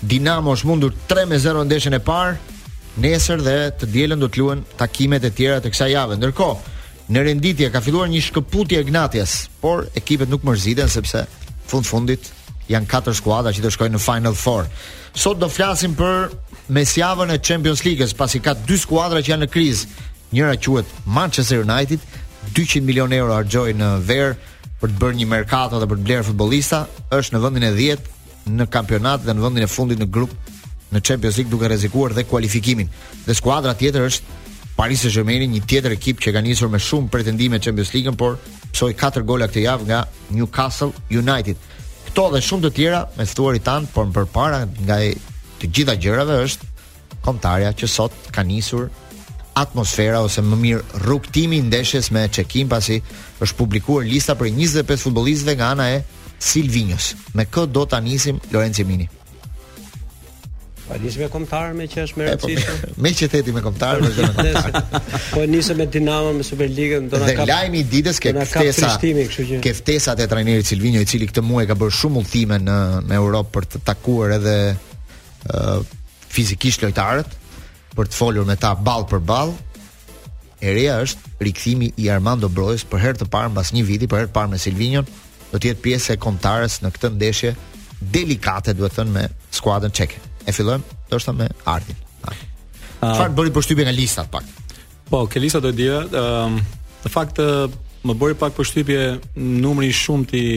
Dinamo është mundur 3 me 0 ndeshjen e parë. Nesër dhe të dielën do të luhen takimet e tjera të kësaj jave. Ndërkohë, në renditje ka filluar një shkëputje e Egnatias, por ekipet nuk mërziten sepse në fund të fundit janë katër skuadra që do shkojnë në Final Four. Sot do flasim për mesjavën e Champions League-s, pasi ka dy skuadra që janë në krizë. Njëra quhet Manchester United, 200 milionë euro harxhoi në verë për të bërë një merkato dhe për të blerë futbollista, është në vendin e 10 në kampionat dhe në vendin e fundit në grup në Champions League duke rrezikuar dhe kualifikimin. Dhe skuadra tjetër është Paris Saint-Germain, një tjetër ekip që e ka nisur me shumë pretendime Champions League, por pësoi 4 gola këtë javë nga Newcastle United. Këto dhe shumë të tjera me të ftuarit tanë, por më përpara nga të gjitha gjërat është Kombëtarja që sot ka nisur atmosfera ose më mirë rrugëtimi i ndeshjes me Çekinë pasi është publikuar lista prej 25 futbollistëve nga ana e Silvinjos. Me kë do ta nisim Lorenc Jemini? Po nis me kombëtaren meqë është më po, rëndësishme. Meqë the ti me kombëtaren, meqë kombëtar. Po nisem me Dinamo me Superligën, do na ka. Dhe lajmi i ditës te ftesa. Te ftesat e trajnerit Silvinho i cili këtë muaj ka bërë shumë udhëtime në në Europë për të takuar edhe uh, fizikisht lojtarët për të folur me ta ballë për ballë. E reja është rikthimi i Armando Brojës për herë të parë mbas një viti, për herë të parë me Silvinjon, do të jetë pjesë e kombëtares në këtë ndeshje delikate, duhet thënë me skuadrën çeke. E fillojmë ndoshta me Ardin. Çfarë të bëri përshtypje nga lista pak? Po, te lista do të dia, ëm um, në fakt më bëri pak përshtypje numri i shumtë i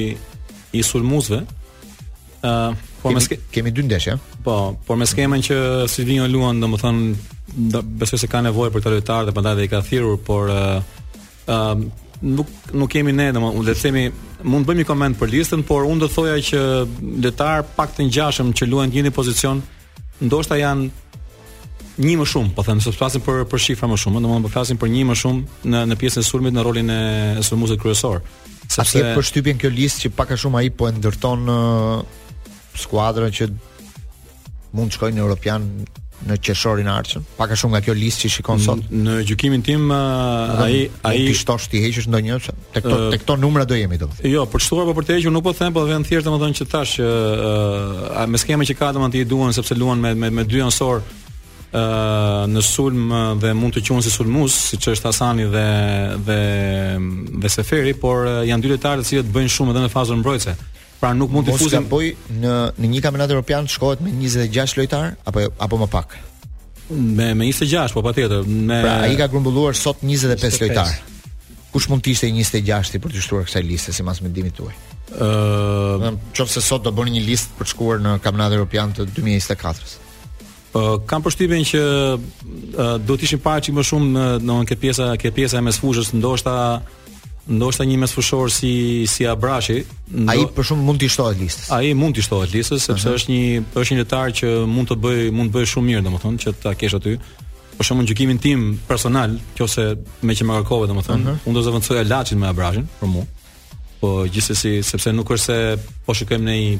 i sulmuesve, Uh, por kemi, ske... kemi dy ndeshje. Po, por me skemën që Silvinjo luan, domethënë besoj se ka nevojë për këta lojtarë dhe prandaj dhe i ka thirrur, por uh, uh, nuk nuk jemi ne domethënë le të themi mund të bëjmë një koment për listën, por unë do thoja që lojtarë pak të ngjashëm që luajnë në një pozicion Ndoshta janë një më shumë, po them se flasim për për shifra më shumë, domethënë po flasim për një më shumë në në pjesën e sulmit në rolin e sulmuesit kryesor. Sepse A të jep përshtypjen kjo listë që pak a shumë ai po e ndërton skuadrën që mund të shkojë në Europian në qershorin e ardhshëm. Pak a shumë nga kjo listë që shikon sot. Në gjykimin tim ai ai t'i shtosh t'i heqësh ndonjë Tek kto tek kto numra do jemi domethënë. Jo, për shtuar apo për të hequr nuk po them, po them thjesht domethënë që tash ë uh, me skemën që ka domethënë i duan sepse luan me me, me dy anësor ë uh, në sulm dhe mund të quhen si sulmues, siç është Asani dhe dhe dhe Seferi, por uh, janë dy lojtarë të cilët bëjnë shumë edhe në fazën mbrojtëse. Pra nuk mund të fusim në në një kampionat europian shkohet me 26 lojtar apo jo, apo më pak. Me me 26 po patjetër. Me Pra ai ka grumbulluar sot 25, 25. lojtar. Kush mund të ishte 26-i për t'i shtuar kësaj liste sipas mendimit tuaj? Ëh, uh, nëse sot do bëni një listë për të shkuar në kampionat europian të 2024-s. Uh, kam përshtypjen që uh, do të ishin pak çik më shumë në uh, këtë pjesa, këtë pjesa e mesfushës, ndoshta ndoshta një mesfushor si si Abrashi, ndo... ai për shembull mund t'i shtohet listës. Ai mund t'i shtohet listës sepse uh -huh. është një është një lojtar që mund të bëj mund të bëj shumë mirë domethënë që ta kesh aty. Për shembull në gjykimin tim personal, nëse meqë më kërkove domethënë, uh -huh. unë do të zëvendësoja Laçin me Abrashin për mua. Po gjithsesi sepse nuk është se po shikojmë në një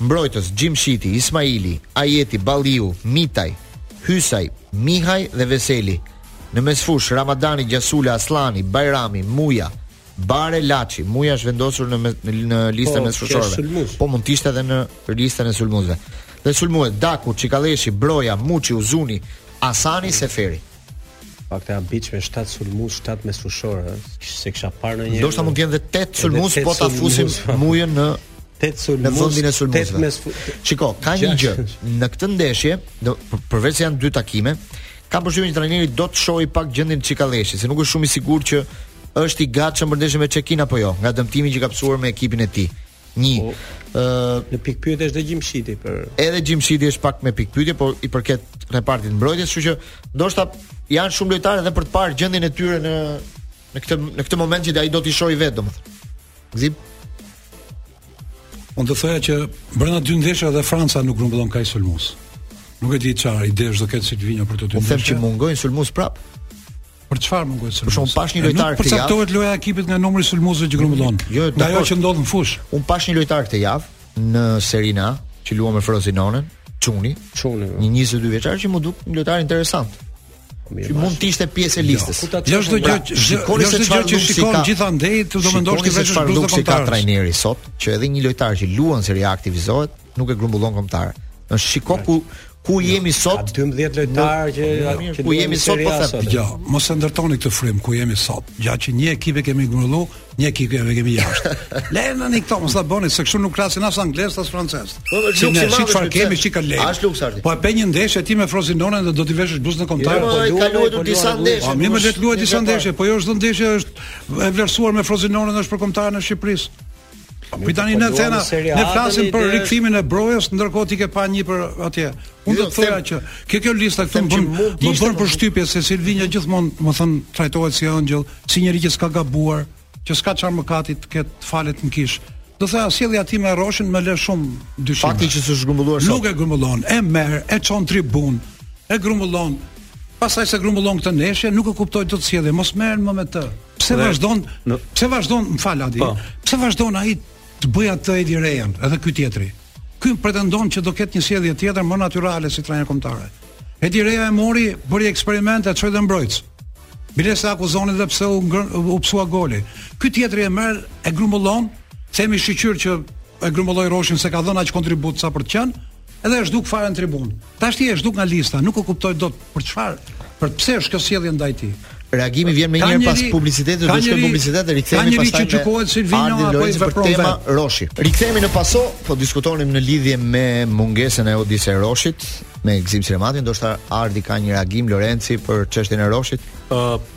Mbrojtës, Gjimshiti, Ismajli, Ajeti, Balliu, Mitaj, Hysaj, Mihaj dhe Veseli. Në mesfushë, Ramadani, Gjasula, Asllani, Bajrami, Muja, Bare, Laçi. Muja është vendosur në me, në listën po, e mesfushorëve. Po mund të ishte edhe në listën e sulmuesve. Dhe sulmues Daku, Cikalleshi, Broja, Muçi, Uzuni, Asani, Seferi. Pak të habit me 7 sulmues, 7 mesfushorë, ha? S'e kisha parë në një... Ndoshta mund të jenë dhe 8 sulmues, po ta fusim po. mujën në... 8 sulmues, në vendin e sulmuesve. 8 mesfushorë... Shiko, ka një gjë, në këtë ndeshje, në, përveç se janë dy takime, kam përshtypjen që trajneri do të shohë pak gjendjen e Cikalleshit, se nuk është shumë i sigurt që është i gatshëm për ndeshjen me Çekinë apo jo, nga dëmtimi që ka pësuar me ekipin e tij. Një. Po, ë në pikpyetje është dhe Gjimshiti për Edhe Gjimshiti është pak me pikpyetje, por i përket repartit mbrojtjes, kështu që ndoshta janë shumë lojtarë edhe për të parë gjendjen e tyre në në këtë në këtë moment që ai do t'i shohë vetë domethënë. Gzim. Unë do thoja që për dy ndeshje edhe Franca nuk grumbullon kaq sulmues. Nuk e di çfarë idesh do ketë Silvinjo për të dy. Po them që mungojnë sulmues prap. Për çfarë mungojnë sulmues? Për shembull pashë një lojtar këtë javë. Nuk përcaktohet loja e ekipit nga numri i sulmuesve që grumbullon. Jo, nga ajo që ndodh në fushë. Unë pashë një lojtar këtë javë në Serie A që luan me Frosinone, Çuni. Çuni. Po. Një 22 vjeçar që m'u duk një lojtar interesant. Po, mirë, që mund të ishte pjesë e jo, listës. Jo çdo gjë, shikoni se çfarë që shikon gjithandej, ti do mendosh ti vetë çfarë luksi ka trajneri sot, që edhe një lojtar që luan Serie A aktivizohet, nuk e grumbullon kombëtar. Po shiko ku ku jo, jemi sot. Ka 12 lojtarë që janë ku jemi sot po them. Jo, ja, mos e ndërtoni këtë frymë ku jemi sot. Ja që një ekip e kemi grumullu, një ekip e kemi jashtë. Lena me këto mos ta bëni se kështu nuk flasin as anglisht as frëngjisht. Po do të thotë se çfarë kemi çika le. As luksorti. Po e pe një ndeshje ti me Frosinonen dhe do t'i veshësh bluzën e kombëtares. Jo, po ai ka luajtur po disa ndeshje. Po më le të luajë disa ndeshje, po jo çdo ndeshje është e vlerësuar me Frosinonen është për kombëtaren e Shqipërisë. Po tani me thënë, ne flasim për rikthimin e Brojës, ndërkohë ti ke pa një për atje. Unë do jo, të thoya që kjo kjo lista këtu më bën më bën përshtypje se Silvinjo gjithmonë, me thënë, trajtohet si ëngjëll, si njeri që s'ka gabuar, që s'ka çfarë mëkati të ketë, falet në kishë. Do thoja sjellja e tij me Roshin më lë shumë dyshim. Fakti që s'është grumbulluar shumë. Nuk e grumbullon, e merr, e çon në tribunë, e grumbullon. Pastaj s'e grumbullon këtë ndeshje, nuk e kuptoj dot sjelljen, mos u merr më me të. Pse vazhdon, pse vazhdon, më fal Adi. Po. Pse vazhdon ai të bëjë atë të Edi Rejës, edhe ky tjetri. Ky pretendon që do ketë një sjellje tjetër më natyrale si trajner kombëtare. Edi Reja e mori, bëri eksperiment, e çoi dhe mbrojtës. Bile e akuzonin dhe pse u, ngër, u pësua goli. Ky tjetri e merr, e grumbullon, themi shyqyr që e grumbulloi Roshin se ka dhënë aq kontribut sa për të qenë, Edhe e zhduk fare në tribunë. Tashti e zhduk nga lista, nuk e kuptoj dot për çfarë, për pse është kjo sjellje ndaj tij. Reagimi vjen menjëherë pas publicitetit, do të shkojmë në publicitet e rikthehemi pastaj. Ka njeri që gjykohet Silvinjo apo e tepron tema Roshi. Rikthehemi në paso, po diskutonim në lidhje me mungesën e Odise Roshit me Gëzim Srematin, ndoshta Ardi ka një reagim Lorenci për çështjen e Roshit. Ë uh,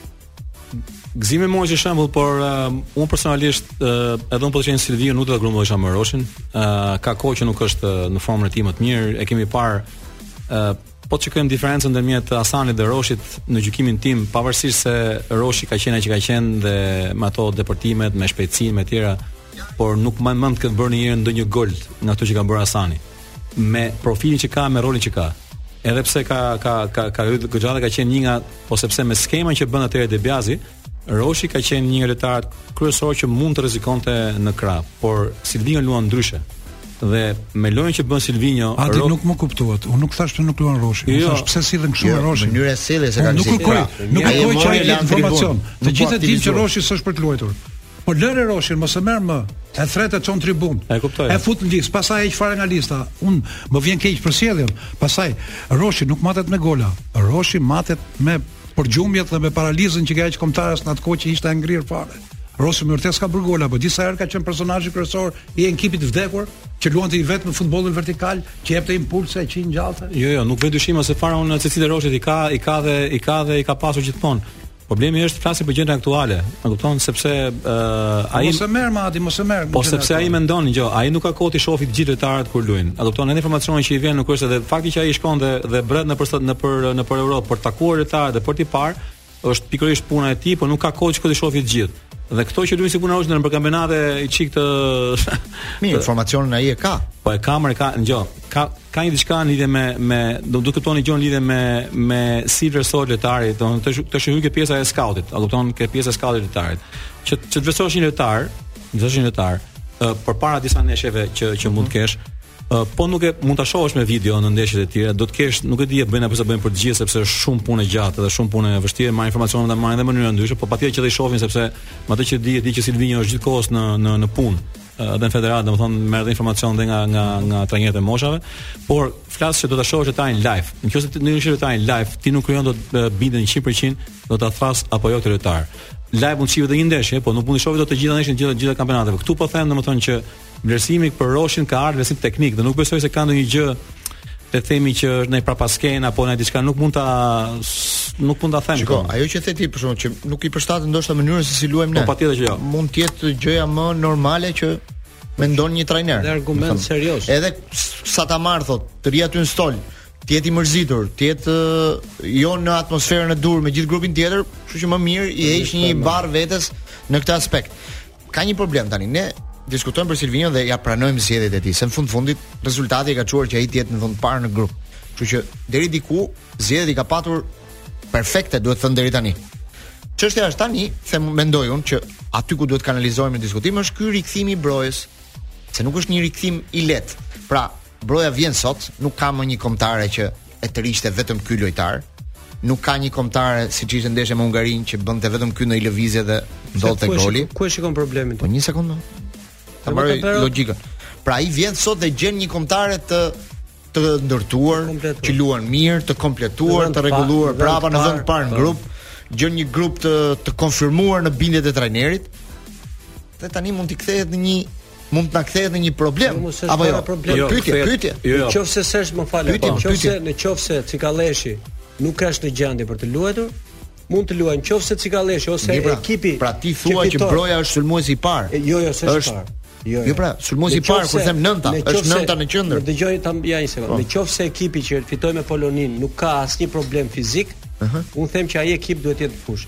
Gëzimi mori shembull, por uh, unë personalisht uh, edhe unë po të qe Silvinjo nuk do ta grumbullojsha më Roshin. Uh, ka kohë që nuk është uh, në formën e tij më të mirë. E kemi parë uh, po të shikojmë diferencën ndërmjet Asanit dhe Roshit në gjykimin tim, pavarësisht se Roshi ka qenë ai që ka qenë dhe me ato depërtimet, me shpejtësinë e të tjera, por nuk mbaj mend të ketë bërë ndonjëherë ndonjë gol nga ato që ka bërë Asani. me profilin që ka, me rolin që ka. Edhe pse ka ka ka ka hyrë goxha dhe ka qenë një nga ose sepse me skemën që bënte atëherë De Biazi, Roshi ka qenë një lojtar kryesor që mund të rrezikonte në krah, por Silvinho luan ndryshe. Dhe me lojën që bën Silvinho, Adi Ro... nuk më kuptuat. Unë nuk thashë nuk luan Roshi. Jo. Unë thashë pse sillen kështu jo, me Roshin. Mënyra e sjelljes e ka Nuk kuptoj, nuk kuptoj ça jep informacion. Të gjithë e dinë që Roshi s'është për të luajtur. Po lëre Roshin, mos e merr më. E thërret e çon në tribunë. E kuptoj. E fut në listë, pastaj e heq fare nga lista. Unë më vjen keq për sjelljen. Pastaj Roshi nuk matet me gola. Roshi matet me për gjumjet dhe me paralizën që ia ka heq kombëtares në atë kohë që ishte e ngrirë fare. Roshi me vërtet s'ka bërë gola, po disa herë ka qenë personazhi kryesor i ekipit të vdekur që luante i vetëm futbollin vertikal, që jepte impulse, që i ngjallte. Jo, jo, nuk vë në dyshim as fare unë cilësitë, Roshi i ka, i ka dhe i ka dhe i ka pasur gjithmonë. Problemi është flasim për gjendjen aktuale, e kupton sepse ë uh, ai mos e merr Mati, mos e merr. Po sepse ai mendon gjë, ai nuk ka kohë t'i shohë të gjithë lojtarët kur luajnë. E kupton edhe informacioni që i vjen nuk është edhe fakti që ai shkon dhe dhe bredh në për në për nëpër Europë për të takuar lojtarët dhe për t'i parë është pikërisht puna e tij, por nuk ka kohë që t'i shohë të gjithë. Dhe këto që luajnë si punë nëpër kampionate i çik të mirë, informacionin ai e ka. Po e ka e ka, ngjo. Ka ka një diçka në lidhje me me do të kuptoni në lidhje me me si vlerësohet lojtari, do të thonë të shënojë pjesa e scoutit, a kupton ke pjesa e scoutit lojtarit. Që që të vlerësosh një lojtar, të vlerësosh një lojtar, uh, përpara disa ndeshjeve që që mund të mhm. kesh, Uh, po nuk e mund ta shohësh me video në ndeshjet e tjera, do të kesh, nuk e di e bëjnë apo s'e bëjnë për të gjithë sepse është shumë punë e gjatë dhe shumë punë e vështirë, marr informacione dhe marrin në mënyra ndryshe, po patjetër që do i shohin sepse me atë që di, e di që Silvinho është gjithkohës në në në punë uh, dhe në federatë, domethënë merr edhe informacion dhe nga nga nga trajnerët e moshave, por flas se do ta shohësh lojtarin live. Nëse ti nuk e shoh në live, ti nuk krijon dot uh, bindjen 100%, do ta thërras apo jo atë lojtar. Live mund të shihet edhe një ndeshje, po nuk mund të shohë dot të gjitha ndeshjet, të gjitha gjitha kampionateve. Ktu po them domethënë që Vlerësimi për Roshin ka ardhur vlerësim teknik dhe nuk besoj se ka ndonjë gjë le të themi që është në prapasken apo në diçka nuk mund ta nuk mund ta them. Shiko, ajo që the ti për shkak që nuk i përshtatet ndoshta mënyrës se si luajmë po, ne. Po patjetër që jo. Mund të jetë gjëja më normale që mendon një trajner. Dhe argument serioz. Edhe sa ta marr thotë, të rri aty në stol, të jetë i mërzitur, të jetë jo në atmosferën e duhur me gjithë grupin tjetër, kështu që më mirë i heq një barrë vetes në këtë aspekt. Ka një problem tani. Ne diskutojmë për Silvinion dhe ia pranojmë zgjedhjet e tij, se në fund fundit rezultati e ka çuar që ai të jetë në vend të parë në grup. Kështu që deri diku zgjedhjet i ka patur perfekte, duhet thënë deri tani. Çështja është tani, se mendoj unë që aty ku duhet të kanalizohemi në diskutim është ky rikthimi i Brojës, se nuk është një rikthim i lehtë. Pra, Broja vjen sot, nuk ka më një kombëtare që e tërhiqte vetëm ky lojtar. Nuk ka një kombëtare siç ishte ndeshja me Hungarinë që bënte vetëm ky një lëvizje dhe ndodhte goli. Ku e shikon problemin? Po një sekondë. Ta mbaroj logjikën. Pra ai vjen sot dhe gjen një kombëtare të të ndërtuar, që luan mirë, të kompletuar, të rregulluar prapa në vend të parë në po. grup, gjen një grup të të konfirmuar në bindjet e trajnerit. Dhe tani mund t'i kthehet në një mund të na kthehet në një problem jo, apo jo? Problem. Jo, pyetje, jo, pyetje. Jo, jo. Në qoftë se s'është më falë, po, në qoftë se në qoftë se Cikalleshi nuk është në gjendje për të luajtur, mund të luajë në qoftë se Cikalleshi ose pra, ekipi. Pra ti thua që, që Broja është sulmuesi i parë. Jo, jo, s'është është... parë. Jo, jo. jo pra, sulmuesi i parë kur them nënta, është nënta në qendër. Dëgjo ta, ja një sekondë. Po. Në qoftë se ekipi që fitoi me Poloninë nuk ka asnjë problem fizik, uh -huh. unë them që ai ekip duhet të jetë në fushë.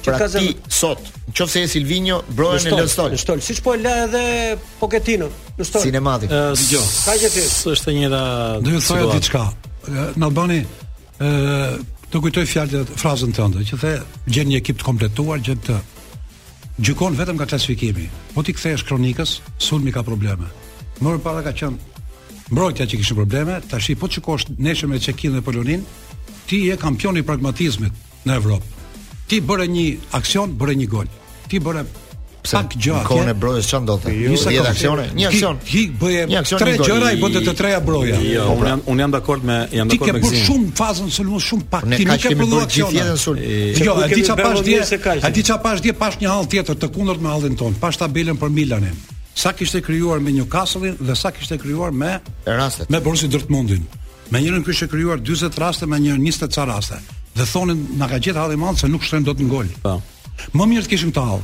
Që pra ti sot, nëse je Silvinho, Brojën e lë stol. Në stol, siç po e la edhe Pochettino në stol. Sinematik. Dëgjo. Ka gjë ti. Është e njëjta. Do të thoya diçka. Na ban të të kujtoj fjalët frazën tënde që the gjen një ekip të kompletuar e gjykon vetëm nga klasifikimi. Po t'i kthehesh kronikës, sulmi ka probleme. Më parë ka qenë mbrojtja që kishte probleme, tash po shikosh ndeshjen me Çekinë dhe Poloninë, ti je kampioni i pragmatizmit. në Evropë. Ti bëre një aksion, bëre një gol. Ti bëre pse pak gjë atje. Kone Brojës ça do të. Jo, një sekondë aksione, një aksion. Ti bëre një aksion tre gjëra i bënte të treja Broja. Jo, po, un pra. jam un jam dakord me jam dakord me Gëzim. Ti ke bërë shumë fazën sulmues shumë pak. Ti nuk ke bërë aksion. Jo, a di çfarë pashë dje? A di çfarë pashë dje? Pashë një hall tjetër të kundërt me hallin tonë. Pashë tabelën për Milanin. Sa kishte krijuar me Newcastle-in dhe sa kishte krijuar me rastet me Borussia Dortmundin. Me njërën kishte krijuar 40 raste, me njërën 20 e ca raste. Dhe thonin na ka gjetë hall i madh se nuk shënojnë dot në gol. Po. Më mirë të kishim atë hall.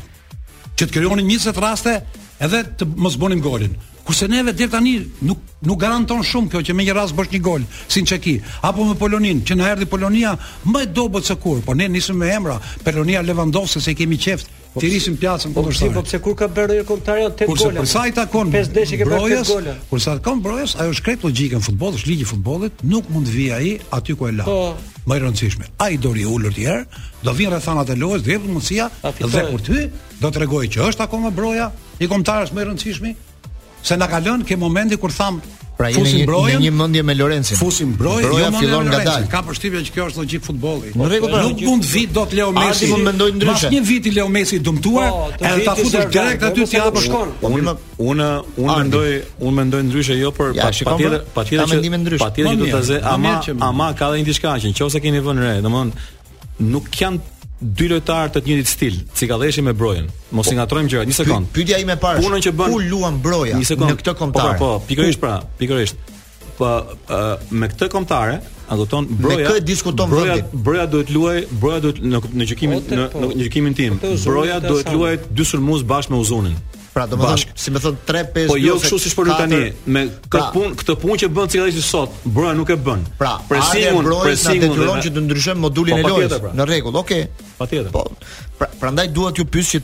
Që të krijonim 20 raste edhe të mos bënim golin. Kurse neve deri tani nuk nuk garanton shumë kjo që me një rast bësh një gol, si në Çeki, apo me Poloninë, që na erdhi Polonia më e dobët se kurrë, po ne nisemi me emra, Polonia Lewandowski se i kemi qejf, Po ti rri prishim pjacën po kundërshtar. Po pse kur ka bërë një kombëtarja jonë 8 gola. Kurse për sa i takon 5 ndeshje që bën 8 gola. Për sa i takon Brojës, ajo është krejt logjike në futboll, është ligji i futbollit, nuk mund të vijë ai aty ku e la. Po. Më i rëndësishmi, ai do rrijë ulur një herë, do vijnë rrethanat e lojës, do jepet mundësia dhe kur aty do të tregojë që është akoma Broja, i kombëtares më i rëndësishmi, Se na ka lënë ke momenti kur thamë Pra jemi fusim Brojën, një mendje me Lorencin. Fusim Brojën, jo Broja ja fillon ngadalë. Kam përshtypjen që kjo është logjikë futbolli. Në rregull, pra, nuk mund vjen dot Leo Messi. Unë mendoj ndryshe. Pas një viti Leo Messi dëmtuar, po, edhe ta futësh direkt aty ti apo shkon. Unë unë unë mendoj, unë mendoj ndryshe jo po patjetër, patjetër që patjetër që do ta zërë, ama ama ka edhe një diçka që nëse keni vënë re, domethënë nuk janë dy lojtarë të të njëjtit stil, Çikalleshi me Brojën. Mos i ngatërrojmë gjërat, një sekondë. Pyetja ime e parë. Punën që bën ku luan Broja një sekondë, në këtë kombëtare. Po, po, pikërisht pra, pikërisht. Po me këtë kombëtare, a diskuton Broja? Me kë diskuton Broja, Broja duhet luajë, Broja duhet në në gjykimin po, në, po. në gjykimin tim. Po, Broja duhet luajë dy sulmues bashkë me Uzunin. Pra domethënë, si më thon 3 5 Po jo kështu siç po luhet tani, me këtë pra, punë, këtë punë që bën Çikalleshi sot, Broja nuk e bën. Pra, presingun, presingun detyron që të ndryshojmë modulin po, e lojës. Pra. Në rregull, okay. Patjetër. Po. Pra, prandaj dua t'ju pyes që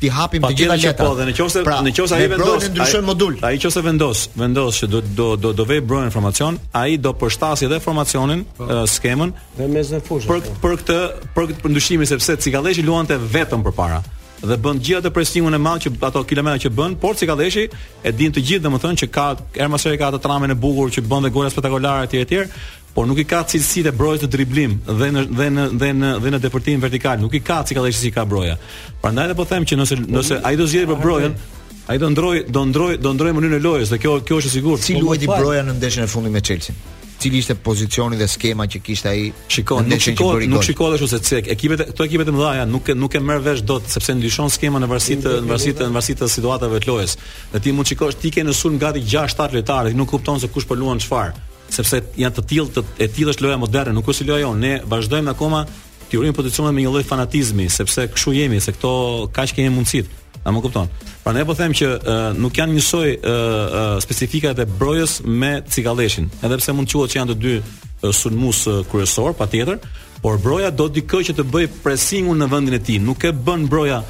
t'i hapim të gjitha letrat. Po, dhe nëse pra, nëse ai vendos, ndryshon modul. Ai nëse vendos, vendos që do do do do vejë Brojën në formacion, ai do përshtasë edhe formacionin, po. uh, skemën. Dhe mesin e fushës. Për po. për këtë, për këtë ndryshim sepse Çikalleshi luante vetëm përpara. dhe bën gjithë atë presingun e madh që ato kilometra që bën, por Cikalleshi e dinë të gjithë domethënë që ka Ermal se ai ka atë tramen e bukur që bën dhe gola spektakolare etj etj, por nuk i ka cilësitë e brojës të driblim dhe në dhe në dhe në dhe në depërtim vertikal, nuk i ka Cikalleshi siç i ka broja. Prandaj edhe po them që nëse nëse ai do zgjidhë për brojën, ai do ndroj do ndroj do ndroj mënyrën e lojës dhe kjo kjo është e sigurt. Si po, luajti broja në ndeshjen e fundit me Chelsea? cili ishte pozicioni dhe skema që kishte ai. Shikon, nuk shikon, nuk shikon ashtu se cek. Ekipet, këto ekipet e mëdha janë, nuk nuk e merr vesh dot sepse ndryshon skema në varësi të në varësi të në varësi të situatave të lojës. Dhe ti mund të shikosh, ti ke në sulm gati 6-7 lojtarë, nuk kupton se kush po luan çfarë sepse janë të tillë të e tillë është loja moderne, nuk është si loja jonë. Ne vazhdojmë akoma T'i ruajmë pozicionet me një lloj fanatizmi, sepse kështu jemi, se këto kaq kemi mundësitë. A më kupton? Prandaj po them që uh, nuk janë njësoj uh, uh, specifikat e brojës me cikalleshin, edhe pse mund të quhet që janë të dy uh, sulmues uh, kryesorë, patjetër, por broja do dikë që të bëjë presingun në vendin e tij. Nuk e bën broja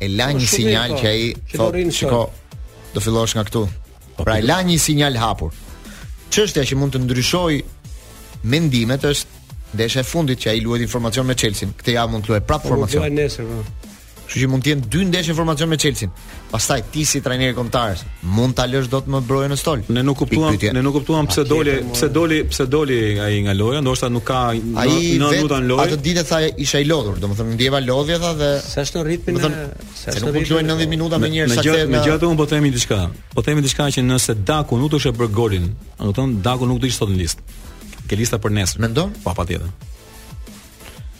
e la po, një sinjal po. që ai thotë, "Shiko, do fillosh nga këtu." Po, pra e la një sinjal hapur. Çështja që mund të ndryshojë mendimet është ndeshja e fundit që ai luajti në formacion me Chelsea. Këtë javë mund të luajë prapë në formacion. Po luajë nesër. Kështu që mund të jenë dy ndeshje në formacion me Chelsea. Pastaj ti si trajner i kombëtares, Mund ta lësh dot më Brojën në stol? Ne nuk kuptuam, ne nuk kuptuam pse doli, pse doli, pse doli ai nga loja, ndoshta nuk ka ai minuta në lojë. Atë ditë tha isha i lodhur, domethënë ndjeva lodhje tha dhe s'është në ritmin e se nuk mund të luajë 90 minuta me njëherë saktë. Megjithatë unë po themi diçka. Po themi diçka që nëse Daku nuk do kishte bërë golin, domethënë Daku nuk do të ishte sot në listë. Te lista për nesër. Mendon? Po patjetër.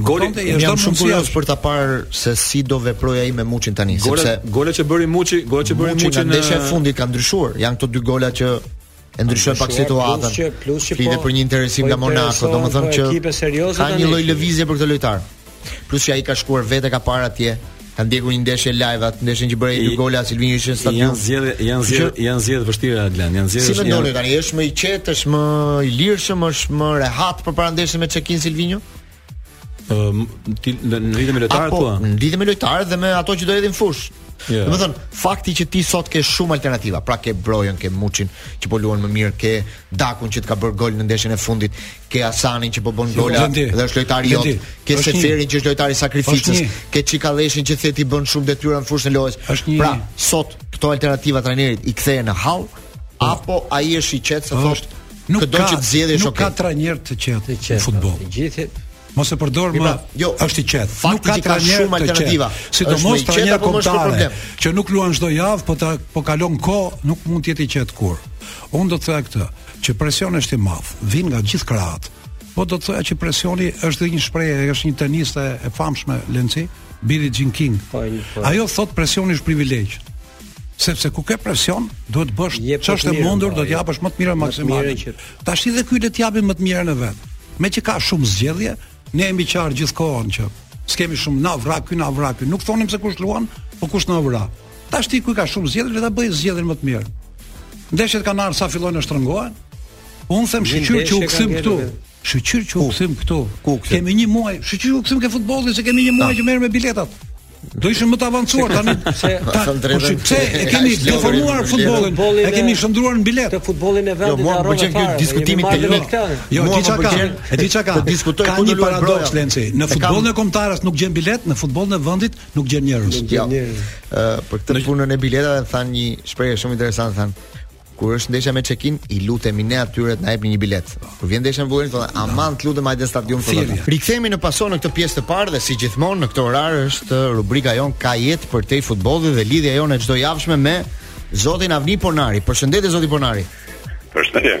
Goli, jam shumë kurioz për ta parë se si do veprojë ai me Muçin tani, gola, sepse golat që bëri Muçi, golat që bëri Muçi në ndeshjen e fundit kanë ndryshuar. Janë këto dy gola që e ndryshojnë pak situatën. Flitet po, për një interesim po nga Monaco, domethënë që ka një lloj lëvizje për këtë lojtar. Plus që ai ka shkuar vetë e ka parë atje, Ka ndjekur një ndeshje live atë ndeshjen që bëri dy gola Silvinjo ishte në stadium. Janë zgjedhje, janë zgjedhje, janë zgjedhje të vështira Adlan, janë zgjedhje. Si mendoni tani, është më i qetë, është më i lirshëm, është më rehat përpara ndeshjes me Çekinë Silvinjo? Ëm, në lidhje me lojtarët po. Në lidhje me lojtarët dhe me ato që do hedhë në fushë. Yeah. Domethënë, fakti që ti sot ke shumë alternativa, pra ke Brojën, ke Muçin që po luan më mirë, ke Dakun që të ka bërë gol në ndeshjen e fundit, ke Asanin që po bën gola dhe është lojtari jot, ke Seferin që është lojtari i sakrificës, ke Cikalleshin që thatë i bën shumë detyra në fushën e lojës. Pra, sot këto alternativa trajnerit i kthehen në hall po. apo ai është i qetë se thotë këdo që të zgjedh është oke. Nuk ka trajner të qetë në futboll. Të gjithë Mos e përdor më, jo, është i qetë. Nuk ka ka shumë alternativa. Sidomos trajner kombëtare që nuk luan çdo javë, po ta po kalon kohë, nuk mund të jetë i qetë kurrë. Unë do të thoja këtë. Që presioni është i madh, vjen nga gjithë krahët. Po do të thoja që presioni është dhe një shprehje, është një teniste e famshme Lenci, Billie Jean King. Po, po. Ajo thot presioni është privilegj. Sepse ku ke presion, duhet të bësh ç'është e mundur, po, do të japësh më të mirën maksimale. Tash edhe ky le të japin më të mirën e vet. Meqë ka shumë zgjedhje, ne jemi qarë gjithë kohën që s'kemi shumë na vra ky na vra ky. Nuk thonim se kush luan, po kush na vra. Tash ti ku ka shumë zgjedhje, le ta bëj zgjedhjen më të mirë. Ndeshjet kanë ardhur sa fillojnë të shtrëngohen. Un them shqyr që u kthim këtu. Shqyr që u kthim këtu. Kemi një muaj, shqyr u kthim ke futbolli se kemi një muaj që merremi me biletat. Do ishim më të avancuar tani se ta pse e kemi deformuar futbollin, e kemi shndruar në bilet. Te futbollin e vendit jo, arrova fare. Jo, diskutimi teknik. Jo, di çka? E di çka? Të diskutoj ku një paradoks Lenci. Në futbollin e kombëtares nuk gjen bilet, në futbollin e vendit Nuk gjen njerëz. Nuk gjen njerëz. Ë për këtë punën e biletave thanë një shprehje shumë interesante thanë kur është ndeshja me Çekin, i lutemi ne atyre të na jepni një bilet. Kur vjen ndeshja me Bulgarinë, thonë, "Aman, të lutem hajde në stadium të lutem." Rikthehemi në Pason në këtë pjesë të parë dhe si gjithmonë në këtë orar është rubrika jon ka jetë përtej futbollit dhe lidhja jon e çdojavshme me zotin Avni Ponari. Përshëndetje zoti Ponari. Përshëndetje.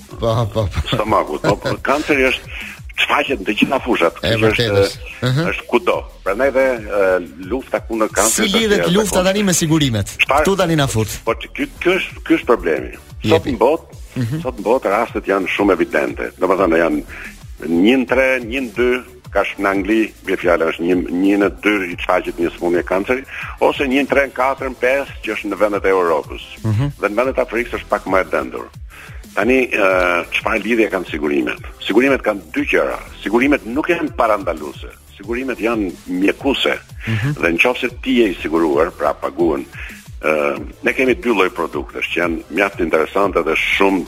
Po, po, po. Stomakut, po, po. Kanceri është shfaqet në të gjitha fushat, e vërtetë është, uh -huh. është kudo. Prandaj dhe lufta kundër kancerit. Si lidhet lufta tani me sigurimet? Ktu tani na fut. Po ky ky është ky është problemi. Sot në botë, mhm. sot në botë rastet janë shumë evidente. Domethënë janë 1 3, 1 2 Ka si në Angli, bie fjala është një një në dy i shfaqet një sëmundje kanceri ose një në tre, katër, pesë që është në vendet e Europës. Mm -hmm. Dhe në vendet e Afrikës është pak më e dendur. Tani çfarë lidhje kanë sigurimet? Sigurimet kanë dy gjëra. Sigurimet nuk janë parandaluese. Sigurimet janë mjekuse. Mm -hmm. Dhe në qoftë se ti je i siguruar, pra paguhen, ë ne kemi dy lloj produktesh që janë mjaft interesante dhe shumë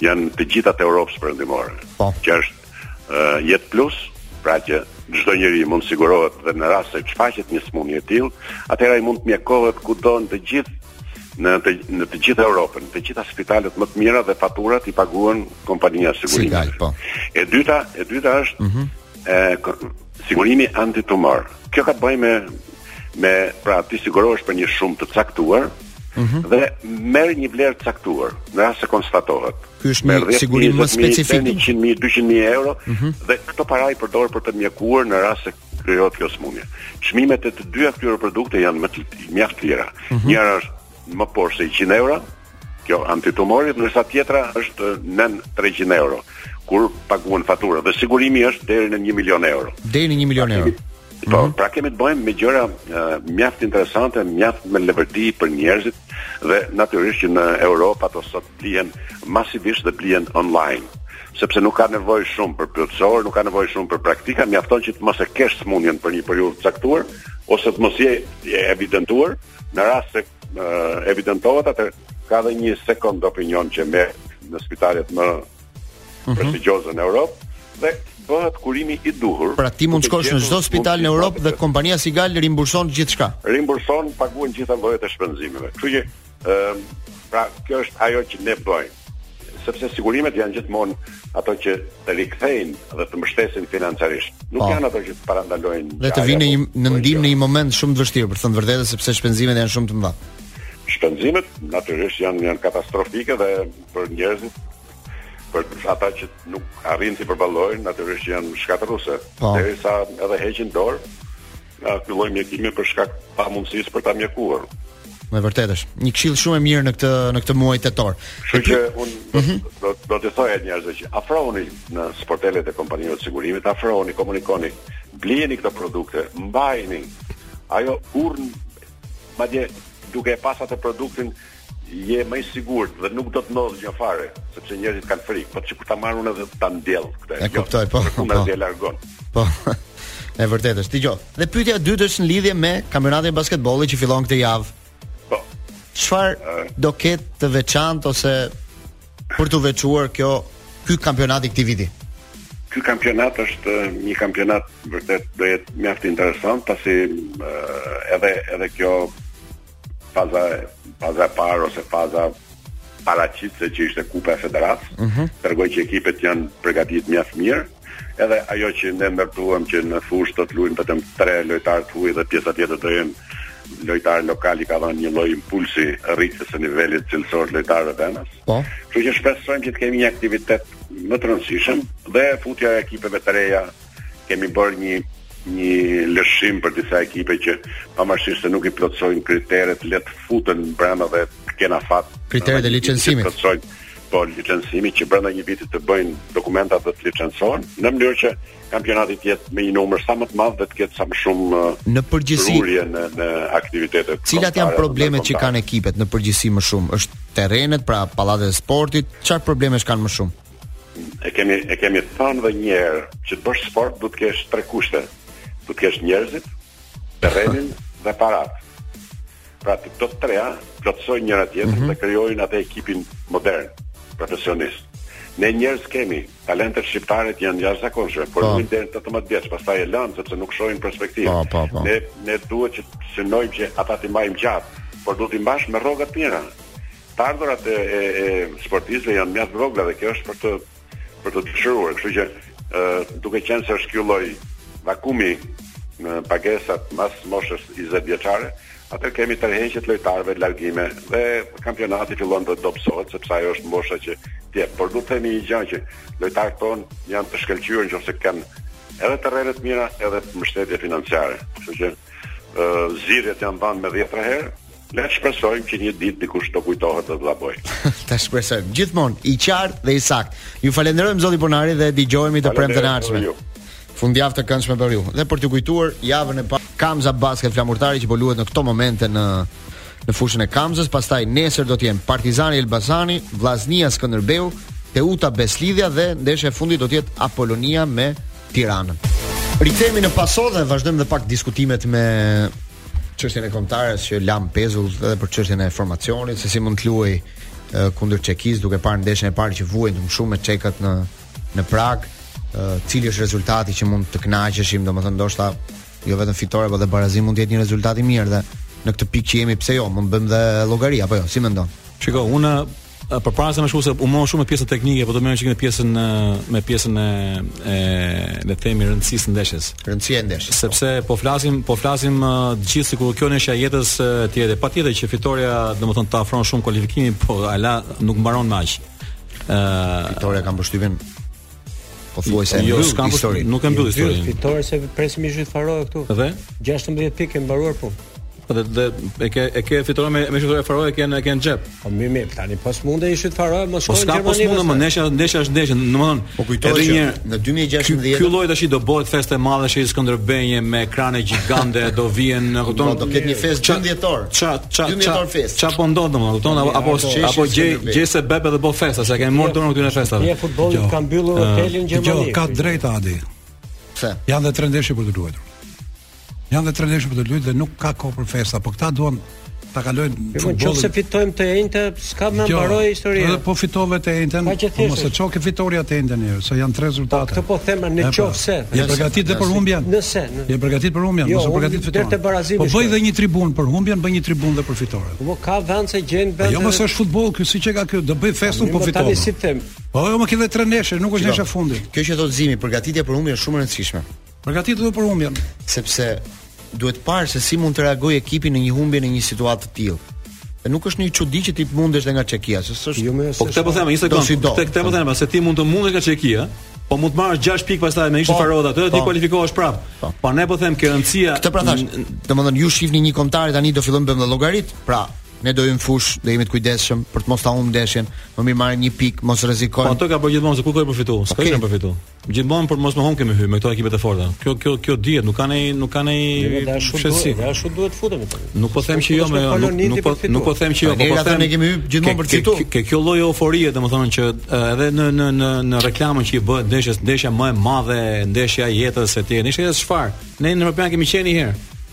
janë të gjitha të Europës Perëndimore. Po. Që është uh, Jetë Plus, pra që çdo njeri mund të sigurohet dhe në rast se shfaqet një sëmundje e tillë, atëherë ai mund të mjekohet kudo në të gjithë në të në të gjithë Europën, në të gjitha spitalet më të mira dhe faturat i paguan kompania e sigurimit. Po. E dyta, e dyta është mm -hmm. e sigurimi antitumor. Kjo ka të bëjë me me pra ti sigurohesh për një shumë të caktuar, mm -hmm. dhe merr një vlerë të caktuar në rast se konstatohet. Ky është një sigurim më specifik. Me 100.000, 200.000 euro mm -hmm. dhe këto para i përdor për të mjekuar në rast se krijohet kjo sëmundje. Çmimet e të dyja këtyre produkteve janë më të mjaft lira. Mm -hmm. Njëra është më poshtë se 100 euro, kjo antitumori, ndërsa tjetra është nën 300 euro kur paguan faturën dhe sigurimi është deri në 1 milion euro. Deri në 1 milion euro. Po, mm -hmm. pra kemi të bëjmë me gjëra uh, mjaft interesante, mjaft me levërdi për njerëzit, Dhe natyrisht që në Europë ato sot blihen masivisht dhe blihen online, sepse nuk ka nevojë shumë për të plotësuar, nuk ka nevojë shumë për praktika, mjafton që të mos e kesh sëmundjen për një periudhë të caktuar ose të mos je e evidentuar, në rast se evidentohet atëherë ka dhe një second opinion që merr në spitalet më mm -hmm. prestigjioze në Europë dhe bëhet kurimi i duhur. Pra ti mund të shkosh në çdo spital në Europë dhe kompania Sigal rimburson gjithçka. Rimburson, paguhen gjitha llojet e shpenzimeve. Kështu që ëm pra kjo është ajo që ne bëjmë sepse sigurimet janë gjithmonë ato që të rikthejnë dhe të mbështesin financiarisht. Nuk pa. Po. janë ato që të parandalojnë. Dhe të vinë në ndihmë në një moment shumë të vështirë, për të thënë të vërtetën, sepse shpenzimet janë shumë të mëdha shpenzimet natyrisht janë janë katastrofike dhe për njerëzit për ata që nuk arrijnë t'i përballojnë, natyrisht që janë shkatërruese. Po. Derisa edhe heqin dorë, nga ky lloj mjekimi për shkak të pamundësisë për ta mjekuar. Me vërtetë është. Një këshillë shumë e mirë në këtë në këtë muaj tetor. Kështu që un do mhm. do do t'i thoja njerëzve që afrohuni në sportelet e kompanive të sigurimit, afrohuni, komunikoni, blini këto produkte, mbajini. Ajo urn madje duke e pas atë produktin je më i sigurt dhe nuk do të ndodhë gjë fare, sepse njerëzit kanë frikë, por sikur ta marr unë edhe ta ndjell këtë. E kuptoj, po. Unë po. e largon. Po. E vërtetë është. Dëgjoj. Dhe pyetja e dytë është në lidhje me kampionatin e basketbollit që fillon këtë javë. Po. Çfarë do ketë të veçantë ose për të veçuar kjo ky kampionat i këtij viti? Ky kampionat është një kampionat vërtet do jetë mjaft interesant, pasi edhe edhe kjo faza faza e parë ose faza përgatitëse që ishte Kupa e Federatës. Mm -hmm. Tregoi që ekipet janë përgatitur mjaft mirë. Edhe ajo që ne ndërtuam që në fushë do të luajnë vetëm tre lojtarë të huaj dhe pjesa tjetër do jenë lojtarë lokalë i ka dhënë një lloj impulsi rritjes së nivelit cilësor të lojtarëve vendas. Po. Kështu që shpresojmë që të kemi një aktivitet më të rëndësishëm dhe futja e ekipeve të reja kemi bërë një një lëshim për disa ekipe që pavarësisht se nuk i plotësojnë kriteret, le të futen brenda dhe të kenë afat kriteret e licencimit. Plotësojnë po licencimi që brenda një viti të bëjnë dokumentat dhe të licencohen në mënyrë që kampionati të jetë me një numër sa më të madh dhe të ketë sa më shumë uh, në përgjithësi rurje në në aktivitetet. Cilat janë problemet që kanë ekipet në përgjithësi më shumë? Është terrenet, pra pallatet e sportit, çfarë problemesh kanë më shumë? E kemi e kemi thënë edhe një herë që të bësh sport duhet të kesh tre kushte. Duhet të kesh njerëzit, terrenin dhe paratë. Pra këto të treja plotësojnë njëra tjetrën mm -hmm. dhe krijojnë atë ekipin modern, profesionist. Ne njerëz kemi, talentet shqiptare janë të jashtëzakonshme, por nuk deri në 18 vjeç, pastaj e lënë sepse nuk shohin perspektivë. Po, po, po. Ne ne duhet që të synojmë që ata t'i mbajmë gjatë, por duhet t'i mbash me rroga të mira. Të ardhurat e, e, e sportistëve janë mjaft të vogla dhe kjo është për të për t'u dëshiruar, kështu që ë duke qenë se është ky lloj vakumi në pagesat mas moshës 20 vjeçare, atëherë kemi tërheqje të lojtarëve, largime dhe kampionati fillon të dobësohet sepse ajo është mosha që të jetë. Por duhet të themi një gjë që lojtarët tanë janë të shkëlqyer në qoftë se kanë edhe terrene të mira, edhe mbështetje financiare. Kështu që ë zgjidhjet janë dhënë me dhjetëra herë, Le të shpresojmë që një ditë dikush do kujtohet dhe do ta bëjë. Ta shpresojmë. Gjithmonë i qartë dhe i saktë. Ju falenderojmë zoti Ponari dhe dëgjohemi të premten e ardhshme. Fundjavë të këndshme për ju. Dhe për të kujtuar javën e parë Kamza Basket Flamurtari që po luhet në këto momente në në fushën e Kamzës, pastaj nesër do të jenë Partizani Elbasani, Vllaznia Skënderbeu, Teuta Beslidhja dhe ndeshja e fundit do të jetë Apolonia me Tiranën. Rikthehemi ne pas dhe vazhdojmë dhe pak diskutimet me çështjen e kombëtares që lamë pezull edhe për çështjen e formacionit, se si mund të luajë kundër Çekisë duke parë ndeshjen e parë që vuajtëm shumë me Çekët në në Pragë, cili është rezultati që mund të kënaqeshim, domethënë ndoshta jo vetëm fitore, por dhe barazim mund të jetë një rezultat i mirë dhe në këtë pikë që jemi pse jo, mund të bëjmë dhe llogari apo jo, si mendon? Shiko, unë Përpara se më shkuar se u mohon shumë pjesa teknike, po do merrem me pjesën me pjesën e e le të themi të rëndësisë së ndeshjes. Rëndësia e ndeshjes. Sepse po flasim, po flasim të gjithë sikur kjo është ndeshja e jetës etj. Dhe patjetër që fitorja, domethënë ta afron shumë kualifikimin, po ala nuk mbaron me aq. Ë fitorja kam përshtypjen Po thuajse jo, s'kam histori. Nuk e mbyll historinë. Fitore se presim Ishujt Faroe këtu. Dhe 16 pikë e mbaruar punë. Dhe, dhe e ke e ke fitore me me Ishujt Faroe që e kanë në xhep. Po mirë mirë, tani po s'munde Ishujt Faroe mos po shkon në Gjermani. Po s'ka po s'munde më ndeshja ndeshja është ndeshje, domethënë. Po kujtoj edhe një, në 2016 ky lloj tash do bëhet festë e madhe sheshi Skënderbej me ekrane gjigande do vijnë, e kupton? Po, do ketë një festë 10 dhjetor. Ça ça ça ça po ndodh domethënë, kupton apo apo apo gjej gjej se bebe do bëjë festë, se kanë marrë dorën këtu në festa. Ne futbolli ka mbyllur hotelin në Gjermani. Jo, ka të drejtë Adi. Pse? Janë dhe tre ndeshje për të luajtur. Janë dhe tre ndeshje për të luajtur dhe nuk ka kohë për festa, po këta duan ta kalojnë futbollin. Nëse fitojmë të enjten, S'ka na mbaroi historia. Edhe po fitove të enjten, po mos të çon fitorja të enjten herë, se janë tre rezultate. Po këtë po them unë pra, qoftë se. Je përgatitur dhe për humbjen. Nëse. Je përgatitur për humbjen, jo, mos e përgatit fitoren. Po bëj dhe një tribunë për humbjen, bëj një tribunë dhe për fitoren. Po ka vend se gjen vend. Jo mos është futboll ky, siç e ka ky, do bëj festën po fitoi. Tani si them. Po jo, more ke edhe tre ndeshje, nuk është nesër fundi. Kjo që thotë Zimi, përgatitja për humbjen është shumë e rëndësishme. Përgatituni për humbjen, sepse duhet parë se si mund të reagojë ekipi në një humbje në një situatë të tillë. Dhe nuk është një çudi që ti të mundesh dhe nga Çekia, se s'është. Jo, po këtë po them, një sekond. Këtë këtë po them, se ti mund të mundesh nga Çekia, po mund të marrësh 6 pikë pastaj me Ishujt po, Faroe atë, ti po. kualifikohesh prapë. Po. po ne po them te rëndësia. Këtë pra thashë, domethënë ju shihni një kombëtare tani do fillojmë bëjmë llogaritë. Pra, ne do hyjmë në fushë, do jemi të kujdesshëm për të mos ta humbë ndeshjen. Më mirë marrim një pikë, mos rrezikojmë. Po atë ka bërë gjithmonë se ku ka përfituar, s'ka okay. përfituar. Gjithmonë për mos më humb kemi hyrë me këto ekipe të forta. Kjo kjo kjo dihet, nuk kanë nuk kanë rëndësi. Ja ashtu duhet të futemi tani. Nuk po them që jo more jo, nuk po nuk po them që jo, po po them ne kemi hyrë gjithmonë për kështu. Ke kjo lloj euforie, domethënë që edhe në në në në reklamën që i bëhet ndeshjes, ndeshja më e madhe, ndeshja e jetës etj. Ndeshja e çfarë? Ne në Europian kemi qenë një herë.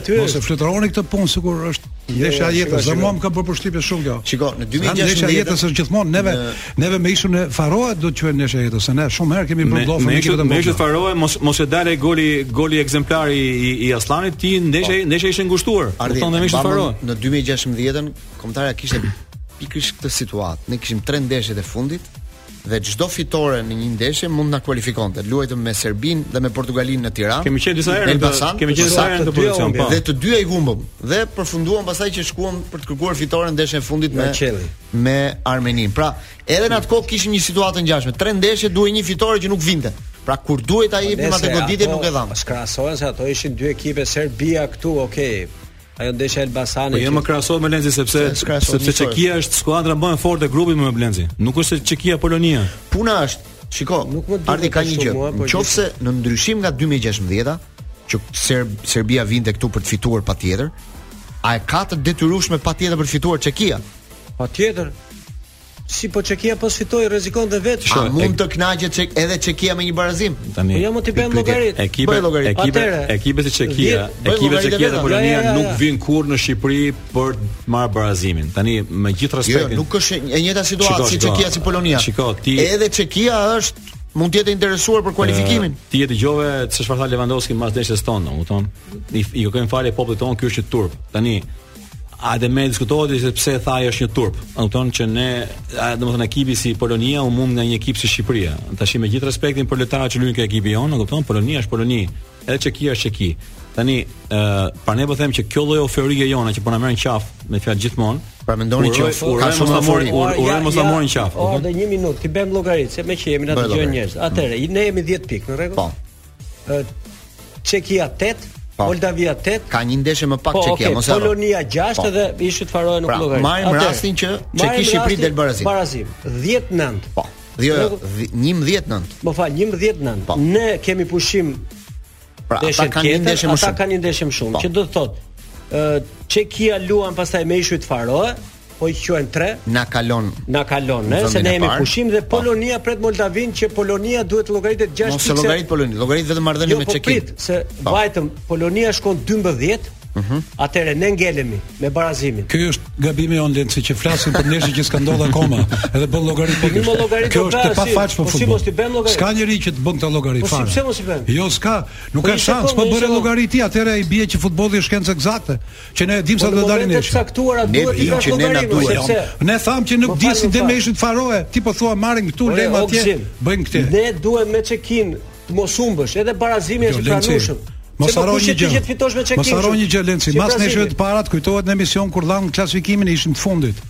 Aty. Mos e fluturoni këtë punë sikur është jo, jo, ndeshja e jetës. Dhe mua më ka bërë përshtypje shumë kjo. Shiko, në 2016 ndeshja e jetës është gjithmonë neve në... neve me Ishujt Faroe do të quhet ndeshja e jetës, se ne shumë herë kemi bërë bllofë me ishun e Faroe. Faroe mos mos kish dalë goli goli ekzemplar i, i Asllanit, ti ndeshja po. ndeshja ishte ngushtuar. Do të thoni me Ishujt Faroe. Në 2016-ën kombëtarja kishte pikërisht këtë situatë. Ne kishim tre ndeshjet e fundit dhe çdo fitore në një ndeshje mund të na kualifikonte. Luajtëm me Serbinë dhe me Portugalinë në Tiranë. Kemi qenë disa herë, kemi qenë disa herë në pozicion, po. Dhe të dyja i humbëm dhe përfunduam pastaj që shkuam për të kërkuar fitoren në ndeshjen e fundit me me Armeninë. Pra, edhe në atë kohë kishim një situatë të ngjashme. Tre ndeshje duhej një fitore që nuk vinte. Pra kur duhej ta jepnim atë goditje nuk e dhamë. Po s'krahasohen se ato ishin dy ekipe Serbia këtu, okay. Ajo ndeshja Elbasani. Po jo më krahasohet me Lenci sepse sepse Çekia është skuadra më e fortë e grupit me Lenci. Nuk është se Çekia Polonia. Puna është, shiko, nuk më duhet ka një gjë. Po Nëse në ndryshim nga 2016-a, që Serb, Serbia vinte këtu për të fituar patjetër, a e ka të detyrueshme patjetër për të fituar Çekia? Patjetër. Si po Çekia po s'fitoi rrezikon dhe vetë. A mund të kënaqet çek edhe Çekia me një barazim? Tani. Po jo më ti bën llogaritë. Ekipe, ekipe, ekipe si Çekia, ekipe si Çekia dhe Polonia nuk vijnë kurrë në Shqipëri për të marrë barazimin. Tani me gjithë jo, respektin. Jo, nuk është e njëjta situatë si Çekia si Polonia. Shiko, ti. Edhe Çekia është mund të jetë interesuar për kualifikimin. Uh, ti e dëgjove se çfarë tha Lewandowski mbas ndeshjes tonë, u thonë. I, i kërkojmë falje popullit tonë, ky është turp. Tani, A dhe me diskutohet se pse tha ai është një turp. Do të thonë që ne, domethënë ekipi si Polonia u mund nga një ekip si Shqipëria. Tash me gjithë respektin për lojtarët që luajnë ke ekipi jonë, do të thonë Polonia është Poloni. Edhe Çekia është Çeki. Tani, ë, uh, para ne po them që kjo lloj euforie jona që po na merr në qafë me fjalë gjithmonë. Pra mendoni që ka shumë të mori, uroj mos ta marrin në qafë. Po, edhe 1 minutë, t'i bëjmë llogaritë, se meqë jemi na dëgjojnë njerëz. Atëherë, ne jemi 10 pikë, në rregull? Po. Çekia 8, Po. Moldavia 8. Ka një ndeshje më pak po, Çekia, okay, mos e harro. Polonia 6 po. dhe Ishujt Faroe nuk pra, luajnë. Marrim rastin që Çeki Shqipëri del barazim. Barazim. 10 nëntë. Po. Jo, 11 nëntë. Më fal, 11 nëntë. Po. Ne kemi pushim Pra, ata kanë një ndeshje më shumë. Ata kanë një ndeshje më shumë, po. që do të thotë, ë Çekia luan pastaj me ishujt Faroe, po i quajnë tre. Na kalon. Na kalon, ne se ne jemi pushim dhe po. Polonia pret Moldavinë që Polonia duhet të llogaritet 6 pikë. Mos e llogarit Polonia, llogarit vetëm marrëdhënie jo, me Çekinë. Jo, po prit, se po. vajtëm Polonia shkon 12. Mhm. Atëre ne ngelemi me barazimin. Ky është gabimi o Lenci që flasin për ndeshje që s'ka ndodhur akoma, edhe bën llogari po. Një llogari po. Kjo është e pafajshme po futboll. Po si t'i bën llogari? S'ka njeri që të bën këtë llogari fare. Po si pse mos i bën? Jo, s'ka. Nuk po ka shans, po bëre llogari ti, atëre i bie që futbolli është shkencë eksakte. Që ne dimë sa po do të dalin ne. Në caktuara duhet të jetë që ne na duhet. Sepse... Ne thamë që nuk po di si dhe me Ishujt Faroe. Ti po thua marrim këtu lëmë atje. Bëjmë këtë. Ne duhet me Çekinë të mos humbësh edhe barazimi është i pranueshëm. Mos harro një gjë. Mos harro një gjë Lenci. Mas ndeshjeve të parat kujtohet në emision kur dhanë klasifikimin e ishim të fundit.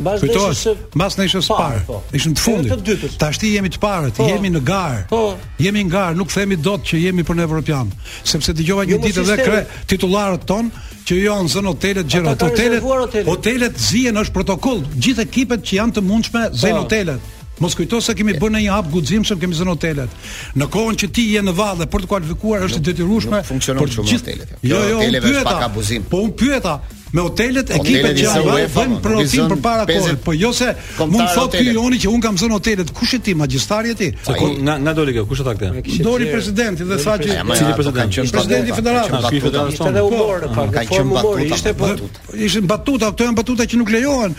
Mbas ndeshjes së mbas ndeshjes së parë. Po. Ishim të fundit. Tashti jemi të parët, po. jemi në garë. Po. Jemi në garë, nuk themi dot që jemi për në Evropian, sepse dëgjova një jo, ditë edhe kryetitullarët tanë që janë zënë hotelet gjëra. Hotelet, hotelet, hotelet zihen është protokoll. Gjithë ekipet që janë të mundshme zënë hotelet. Mos kujto se kemi bërë një hap të guximshëm, kemi zënë hotelet. Në kohën që ti je në valle për t'u kualifikuar është e detyrueshme për të gjithë hotelet. Jo, jo, hotelet është pak abuzim. Po un pyeta, me hotelet, ekipet që ai vaj bën prenotim përpara kohës, po jo se mund të thotë ky Joni që un kam zënë hotelet, kush je ti magjistari je ti? Se ku nga nga doli kjo, kush e tha këtë? Doli presidenti dhe tha që cili president që presidenti federal, ka qenë federatës sonë. Po, ka qenë batuta, ishte batuta, këto janë batuta që nuk lejohen.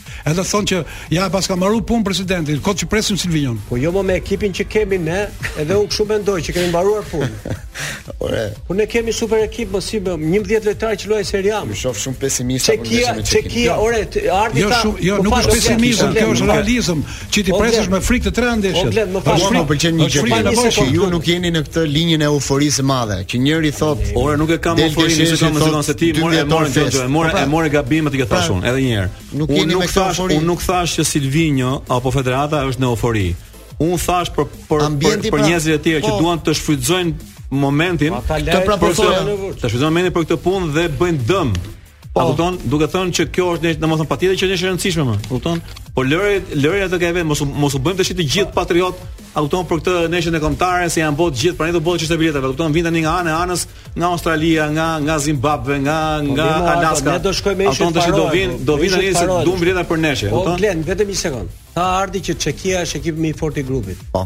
Edhe thonë që ja e paska mbaru punë presidenti, kot që presim Silvinjon. Po jo më me ekipin që kemi ne, edhe unë kështu mendoj që kemi mbaruar punë. Ore. Po ne kemi super ekip, mos i bëm 11 lojtarë që luajnë Serie A. Ju shoh shumë pesimist apo ndeshje me Çekinë. Çekia, ore, ardhi jo, ta. Jo, jo nuk është pesimizëm, kjo është realizëm. Që ti presësh me frikë të tre ndeshjet. Problem, më fal më pëlqen një gjë në botë që ju nuk jeni në këtë linjën e euforisë së madhe, që njëri thotë, "Ore nuk e kam euforinë se kam zgjuar se ti morë e morë gjë, e morë e morë gabim atë që thashë unë, edhe një herë. Nuk jeni me këtë eufori. Unë nuk thashë që Silvinho apo Federata është në eufori. Unë thashë për për për, për njerëzit e tjerë që po. duan të shfrytëzojnë momentin, të prapojnë, të shfrytëzojnë momentin për këtë punë dhe bëjnë dëm Po. A kupton? Duke thënë që kjo është një, domethënë patjetër që është e rëndësishme mo. Kupton? Po lëre lëre atë që e vjen, mos mos u bëjmë tash të gjithë patriot, a kupton për këtë ndeshjen e kombëtare se janë bërë gjithë, pra ne do bëhet çështja e biletave, kupton? Vin tani nga ana e anës, nga Australia, nga nga Zimbabve, nga po, nga Alaska. Ne do shkojmë me shkojmë. Ato do vin, do vin tani se duam bileta për ndeshje, po, kupton? Po, vetëm një sekond. Tha Ardi që Çekia është ekipi më i fortë i grupit. Po.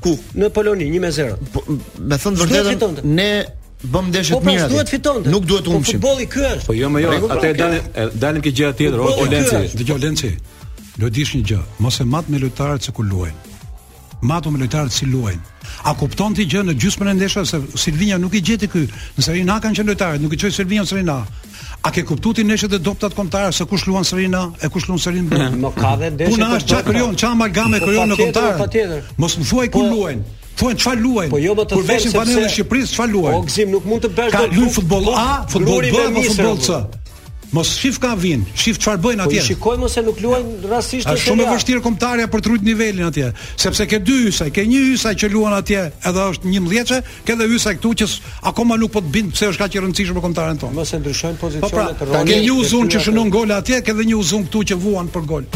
Ku? Në Poloni 1 me 0. Po, me thënë vërtetën, ne bëm ndeshje po, të pra, mira. Po duhet fitonte. Nuk duhet të po, humbshim. Po futbolli ky është. Po jo mo jo, atë dalim dalim ke gjëja tjetër, o Lenci. Dëgjo Lenci. Do dish një gjë, mos e mat me lojtarët që ku luajnë. Mate me lojtarët si luajnë. A kupton ti gjë në gjysmën e ndeshjes se Silvinjo nuk i gjeti ky. Në Serie A kanë qenë lojtarët, nuk i çoi Silvinjo në Serie A. A ke kuptuar ti ndeshjet e dobëta t'kombëtares se kush luan Serie A e kush luan Serie B? Nuk ka dhe ndeshje. Puna është çka krijon, çka amalgame po, krijon në kombëtare. Patjetër. Mos më thuaj ku po, luajn. Thuaj çfarë luajn. Po jo mo të them se panelli i Shqipërisë çfarë luajn. O Gzim nuk mund të bësh dot. Ka lujt futboll A, futboll B, apo futboll C. Mos shif ka vin, shif çfarë bëjnë po, atje. Po shikojmë se nuk luajn rastisht në Serie A. Është shumë e vështirë kombëtarja për të rrit nivelin atje, sepse ke dy Hysa, ke një Hysa që luan atje, edhe është 11-çe, Ke dhe Hysa këtu që akoma nuk po të bind pse është kaq i rëndësishëm për kombëtaren tonë. Mos e ndryshojmë pozicionet po pra, rroni. Ke një uzun që shënon gol atje, ke dhe një uzun këtu që vuan për gol.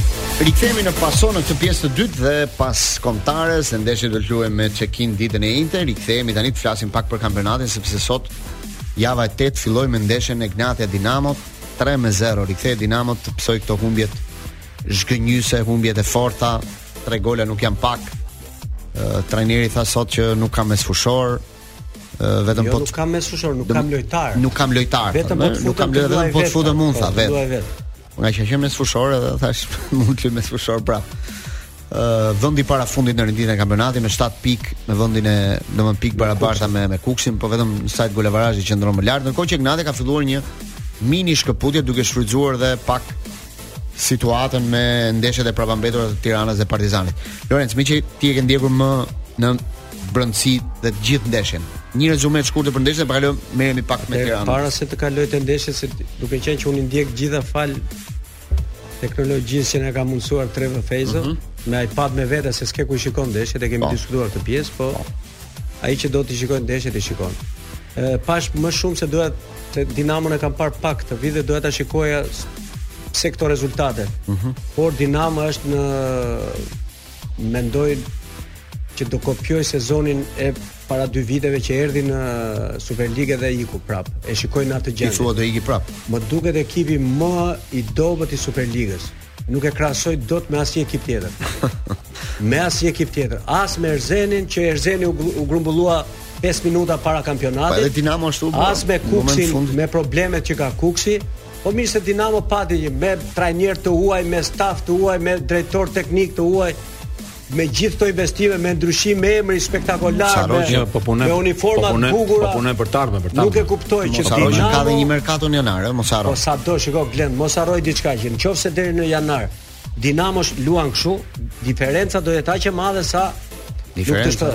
Rikthehemi në paso në këtë pjesë të dytë dhe pas kombëtares, në ndeshje do të luajmë me Çekin ditën e Inter. Rikthehemi tani të flasim pak për kampionatin sepse sot java e 8 filloi me ndeshjen e Gnatia Dinamo 3-0. Rikthehet Dinamo të pësoj këto humbjet zhgënjyse, humbjet e forta, Tre gola nuk janë pak. Uh, trajneri tha sot që nuk ka mesfushor, vetëm jo, po nuk kam mesfushor, nuk kam lojtar. Nuk kam lojtar. Vetëm po nuk kam lojtar, vetëm po të futem unë tha po, vetë. Ngaqë qe mesfushor edhe thash mund të luaj mesfushor prap. Ë vendi para fundit në renditjen e kampionatit me 7 pikë në vendin e domthon pikë barabarta me me Kukësin, po vetëm në sajë të golavarazhit qëndron më lart. Ndërkohë që Egnatia ka filluar një mini shkëputje duke shfrytëzuar dhe pak situatën me ndeshjet e prapambetura të Tiranës dhe Partizanit. Lorenc Miçi, ti e ke ndjekur më në brëndësi dhe të gjithë ndeshjen. Një rezume të shkurtër për ndeshjen, para se të merremi pak me Tiranën. Para se të kaloj te ndeshja se duke qenë që unë ndjek gjitha falë teknologjisë që na ka mundësuar Trevor Fejzo, mm -hmm. me iPad me vete se s'ke ku shikon ndeshjet, e kemi po. diskutuar këtë pjesë, po ai që do të shikojë ndeshjet e shikon. Ë pash më shumë se duhet Se Dinamon e kam parë pak këtë vit dhe doja ta shikoja pse këto rezultate. Mm -hmm. Por Dinamo është unë mendoj që do kopjoj sezonin e para dy viteve që erdhi në Superligë dhe iku prap. E shikoj në atë gjendje. Ti thua do iki prap. Më duket ekipi më i dobët i Superligës. Nuk e krahasoj dot me asnjë ekip tjetër. me asnjë ekip tjetër, as me Erzenin që Erzeni u, u grumbullua 5 minuta para kampionatit. Pa edhe Dinamo ashtu. Po, as me Kukësin, me problemet që ka Kukësi. Po mirë se Dinamo pati një me trajner të huaj, me staf të huaj, me drejtor teknik të huaj. me gjithë këto investime me ndryshim emri spektakolar me, që, po punon, me uniforma po punon, të bukura po punon për të ardhmen për të ardhmen nuk e kuptoj që ti që ka dhe një merkato në janar eh, mos harro po sado shiko Glen mos harro diçka që nëse deri në janar Dinamo luan kështu diferenca do jetë aq e madhe sa diferenca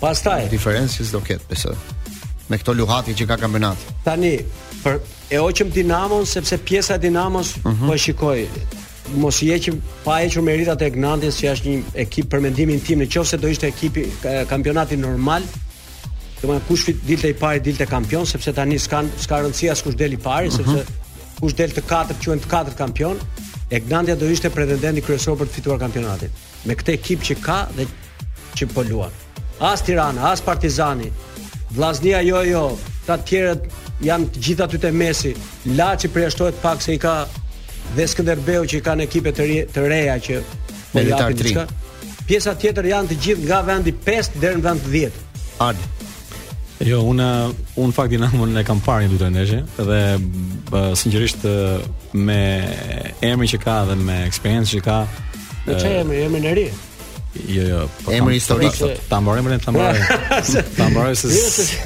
pastaj diferenca s'do ket besoj me këto luhatje që ka kampionati tani për e hoqëm Dinamon sepse pjesa e Dinamos uh mhm. -huh. po e shikoj mos i heqim pa hequr meritat e Egnatias që është një ekip për mendimin tim në qoftë se do ishte ekipi kampionati normal do të kush fit dilte i pari dilte kampion sepse tani s'kan s'ka rëndësi as kush del i pari mhm. sepse uh -huh. kush del të katërt quhen të katërt kampion Egnatia do ishte pretendenti kryesor për të fituar kampionatin me këtë ekip që ka dhe që po luan As Tirana, as Partizani, Vllaznia jo jo, të tjerët janë të gjithë aty te mesi. Laçi përjashtohet pak se i ka dhe Skënderbeu që i kanë ekipe të, re, të reja që po japin diçka. Pjesa tjetër janë të gjithë nga vendi 5 deri në vendin 10. Ad. Jo, unë në fakt Dinamon e kam parë një dy ndeshje dhe uh, sinqerisht uh, me emrin që ka dhe me eksperiencën që ka Në cilin emër, emrin e ri? Jo, jo. Po emri historik është. Ta mbaroj emrin, ta mbaroj. Ta mbaroj se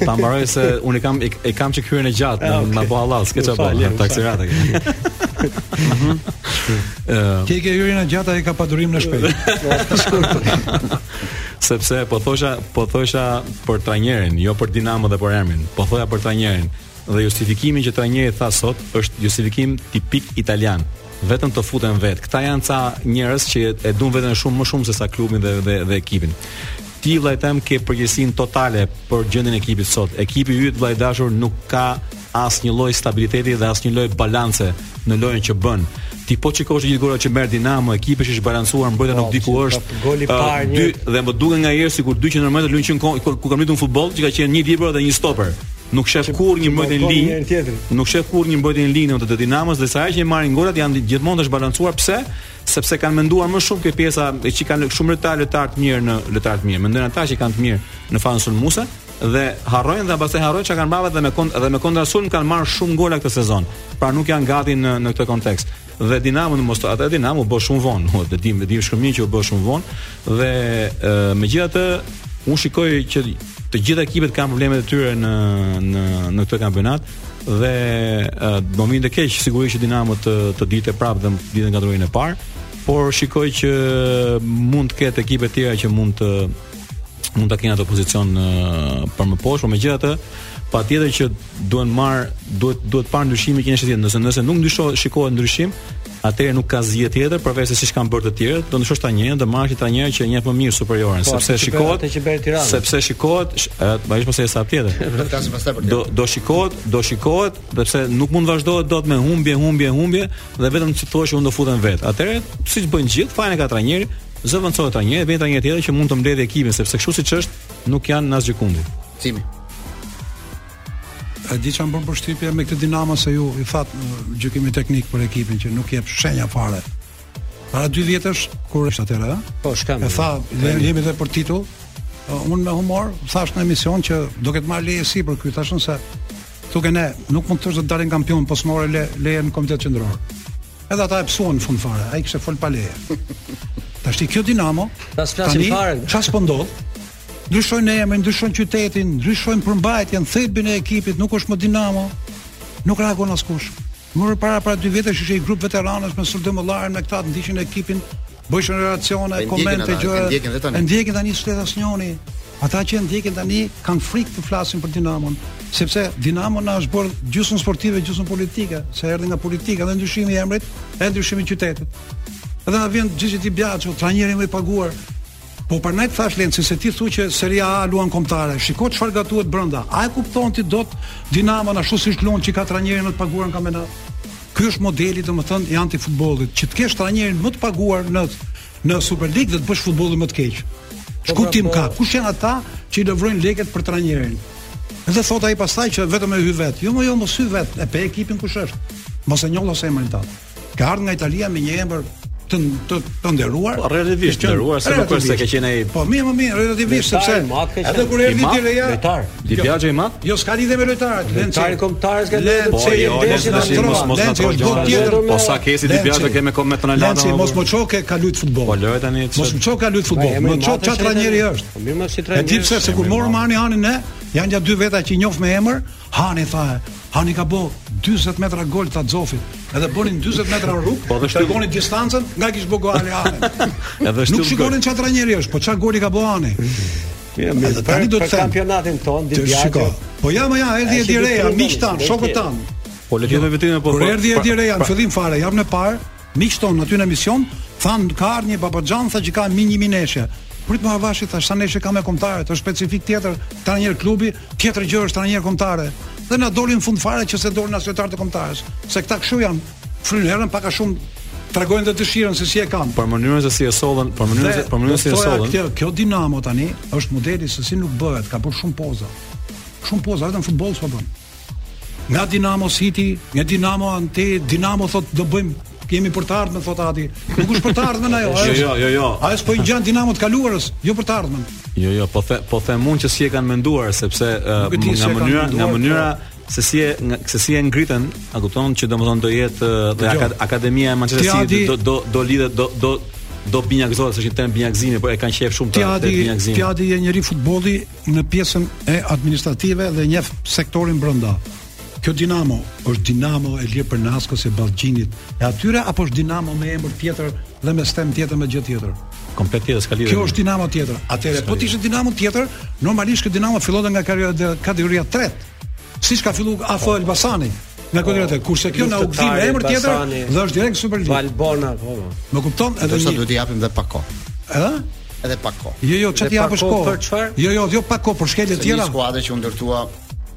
ta mbaroj se unë kam e, e kam çik hyrjen e gjatë, ah, okay. më bëu Allah, s'ke çfarë bën, po, taksirata ke. Mhm. Ti ke hyrjen e gjatë, ai ka padurimin e shpejtë. Sepse po thoja, po thosha për trajnerin, jo për Dinamo dhe për emrin. Po thoja për trajnerin. Dhe justifikimi që trajneri tha sot është justifikim tipik italian. Vetëm të futen vet. Këta janë ca njerëz që e duan veten shumë më shumë se sa klubin dhe dhe, dhe ekipin. Ti vllai tem ke përgjegjësinë totale për gjendjen e ekipit sot. Ekipi yt vlla i dashur nuk ka asnjë lloj stabiliteti dhe asnjë lloj balance në lojën që bën. Ti po t'shikosh gjithë golat që merr Dinamo, ekipi është i zhbalancuar, mbrojtja po, nuk dihet ku është. Goli i parë një dhe më duken nganjëherë sikur dy qendërmbrojtësit luajnë qenë ku ku kam luajtur futboll, që ka qenë një libero dhe një stoper. Nuk shef kurrë një mbrojtje në linjë. Nuk shef kurrë një mbrojtje në linjë ndonëse të Dinamos dhe sa herë që marrin golat janë gjithmonë të zhbalancuar. Pse? Sepse kanë menduar më shumë te pjesa që kanë shumë lojtarë lojtarë të mirë në lojtarë të mirë. Mendojnë ata që kanë të mirë në fazën sulmuese. dhe harrojnë dhe pastaj harrojnë çka kanë marrë dhe me kont dhe me kontra sulm kanë marrë shumë gola këtë sezon. Pra nuk janë gati në në këtë kontekst. Dhe Dinamo në mos atë Dinamo bë shumë vonë, u të dim, dim shumë mirë që u bë shumë vonë dhe e, megjithatë unë shikoj që të gjitha ekipet kanë problemet e tyre në në në këtë kampionat dhe e, do më vinte keq sigurisht që Dinamo të të dilte prapë dhe të binte nga kategoria e parë, por shikoj që mund të ketë ekipe të tjera që mund të mund ta kenë atë pozicion uh, për më poshtë, por megjithatë patjetër që duhen marr duhet duhet parë ndryshime që nëse nëse nuk ndryshohet, shikohet ndryshim, atëherë nuk ka zgjidhje tjetër përveç se siç kanë bërë të tjerët, do ndryshosh trajnerin, do marrësh trajnerin që njeh më mirë Superioren, po, sepse shikohet ç'bëri Tirana. Sepse shikohet, më është pastaj sa tjetër. Do do shikohet, do shikohet, sepse nuk mund të vazhdohet dot me humbje, humbje, humbje dhe vetëm të thuash që unë do futem vet. Atëherë, siç bëjnë të gjithë, fajin e ka trajneri, Zëvendësohet trajneri, vjen trajneri tjetër që mund të mbledhë ekipin sepse kështu siç është nuk janë asgjëkundi. Cimi. A di ça më bën përshtypje me këtë Dinamo se ju e thatë gjykimin teknik për ekipin që nuk jep shenja fare. Para dy vjetësh kur është atëra, po, Shkëmbi. E tha, ne jemi edhe për titull. Unë me humor thash në emision që do ketë marrë leje si për ky, thashë se tek ne, nuk mund të thosh se dalim kampion, po s'more le, leje në komitet qendror. Edhe ata e pësuan në fund fare, ai kishte fol pa leje. Tashti kjo Dinamo, tani çfarë s'po ndodh? Ndryshojnë emrin, ndryshojnë qytetin, ndryshojnë përmbajtjen, thelbin e ekipit, nuk është më Dinamo. Nuk reagon askush. Më para para dy vjetësh ishte një grup veteranësh me Sul Demollarin me këta e ndiqnin ekipin, Bëjshën relacione, po komente, gjëra. E ndjekin dhe tani. E ndjekin tani s'flet asnjoni. Ata që e ndjekin tani kanë frikë të flasin për Dinamon, sepse Dinamo na është bërë gjysmë sportive, gjysmë politike, se erdhi nga politika dhe ndryshimi i emrit, e ndryshimi i qytetit. Edhe na vjen Gigi Di Biagio, trajneri më i paguar. Po për atë thash Lenci se ti thua që Seria A luan kombëtare. Shiko çfarë gatuhet brenda. A e kupton ti dot Dinamon ashtu siç luan që ka trajnerin më të paguar në kampionat? Ky është modeli domethënë i antifutbollit, që të kesh trajnerin më të paguar në në Superligë dhe të bësh futbollin më të keq. Po, pra, ç'kuptim ka? Kush janë ata që i lëvrojnë lekët për trajnerin? Dhe thot ai pastaj që vetëm të hyj vet. Jo, jo, mos hy vet, e pe ekipin ku është. Mos e njollos emrin tënd. Ka ardhur nga Italia me një emër të të, të nderuar. Po, relativisht të nderuar, se nuk është se ka qenë ai. Po mirë, më mirë, relativisht sepse edhe kur erdhi ti reja. Lojtar. Di Biagio i madh? Jo, s'ka lidhje me lojtarët. Lojtar i kombëtarës ka lidhje me çelë. Po, jo, mos mos mos na trosh gjë tjetër. Po sa kësi Di Biagio kemi, kam me tonelata. Lenci, mos më thuaj ku ka lujt futboll. Po lojë tani. Mos më thuaj ku ka lujt futboll. Më thuaj ça trajneri është. Po mirë, po si trajner. E di pse se kur morëm Ani Hanin ne, janë ja dy veta që i njoh me emër, Hani tha, Hani ka bo 40 metra gol Zofit. Edhe bonin 40 metra rrugë, po dhe shpjegonin distancën nga kish bo gol Hani. Edhe kshtu. Nuk shikonin çfarë trajneri është, po çfarë goli ka bo Hani. Ja, mirë, për, tani do të them. Kampionatin ton, di Shiko. Po ja, më ja, erdhi Edi Reja, miqt tan, shokët tan. Po le të vetë vetëm po. Kur erdhi Edi Reja, pra- në fillim fare, jam në parë, miqtë tanë aty në emision thanë ka ardhur një babaxhan tha që ka mi një mijë neshe. Prit më avashi thash sa neshe ka me kombëtare, është specifik tjetër, ta një klubi, tjetër gjë është ta një kombëtare. Dhe na dolin fund fare që s'e donin as lojtarë të kombëtares, se këta kshu janë. Fryn erën pak a shumë tregojnë dhe dëshirën se si e kanë. Për mënyrën se si e sollën, për mënyrën se për mënyrën se si e sollën. Kjo, kjo Dinamo tani është modeli se si nuk bëhet, ka bërë shumë poza. Shumë poza vetëm futboll s'po bën. Nga Dinamo City, nga Dinamo Academy, Dinamo thot do bëjmë kemi për të ardhmë thot Adi. Nuk është për të ardhmë ajo. Jo, jo, jo, jo. Ai s'po i gjan Dinamos të kaluarës, jo për të ardhmë. Jo, jo, po the, po them unë që si e kanë menduar sepse uh, nga mënyra, nga po. mënyra se si e nga, se si e ngritën, a kupton që domethënë do jetë dhe akad, akademia e Manchester City do do do lidhet do do do binjakëzohet se është një term binjakëzimi, por e kanë qejf shumë këtë binjakëzimin. Ti Adi je njeri futbolli në pjesën administrative dhe njef sektorin brenda. Kjo Dinamo është Dinamo e Ilir Përnaskës e Ballgjinit e atyre apo është Dinamo me emër tjetër dhe me stem tjetër me gjë tjetër. Komplet tjetër s'ka lidhje. Kjo është Dinamo tjetër. Atëherë po të ishte Dinamo tjetër, normalisht që Dinamo fillonte nga karriera kategoria 3. Siç ka filluar AF Elbasani. Në këtë rreth, kurse kjo na u gdhi me emër tjetër dhe është direkt Superliga. Valbona, po. po. Më kupton? Edhe do t'i japim dhe pak kohë. Ëh? edhe pak kohë. Jo, jo, çfarë t'i japësh kohë? Për çfarë? Jo, jo, jo pak kohë për shkelje të tjera. Një skuadër që u ndërtua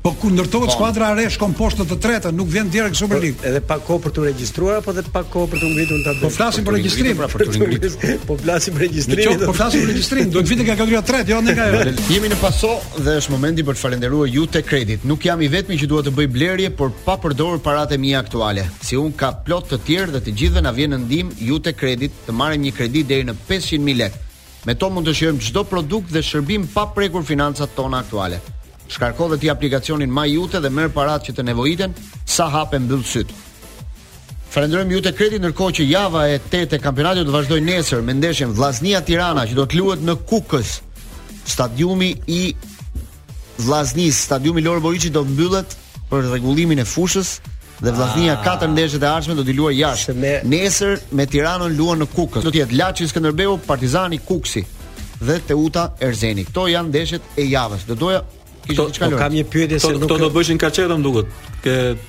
Po kur ndërtohet skuadra re shkon poshtë te e treta, nuk vjen direkt në Superligë. Edhe pak kohë për të regjistruar apo edhe pak kohë për të ngritur në tabelë. Po flasim për regjistrim, pra për të ngritur. Po flasim për regjistrimin. Po flasim për regjistrimin, duhet vinte nga kategoria 3, jo nga ajo. Jemi në Pasó dhe është momenti për të falënderuar Iute Credit. Nuk jam i vetmi që dua të bëj blerje, por pa përdorur paratë e mia aktuale. Si un ka plot të tjerë dhe të gjithëve na vjen në ndihmë Iute Credit të marrim një kredi deri në pesëqind mijë lekë. Me to mund të shijojmë çdo produkt dhe shërbim pa prekur financat tona aktuale. Shkarko dhe ti aplikacionin My Iute dhe merr paratë që të nevojiten sa hap e mbyll sytë. Falenderojmë Iute Credit ndërkohë që java e 8 e kampionatit do të vazhdojë nesër me ndeshjen Vllaznia Tirana që do të luhet në Kukës. Stadiumi i Vllaznisë, stadiumi Loro Boriçi do mbyllet për rregullimin e fushës dhe Vllaznia ah. katër ndeshjet e ardhshme do t'i luajë jashtë. Me... Nesër me Tiranën luan në Kukës. Do të jetë Laçi Skënderbeu, Partizani Kuksi dhe Teuta Erzeni. Kto janë ndeshjet e javës. Do doja kishte diçka lënë. Kam një pyetje se nuk do të bëjnë kaçetëm duket. Ke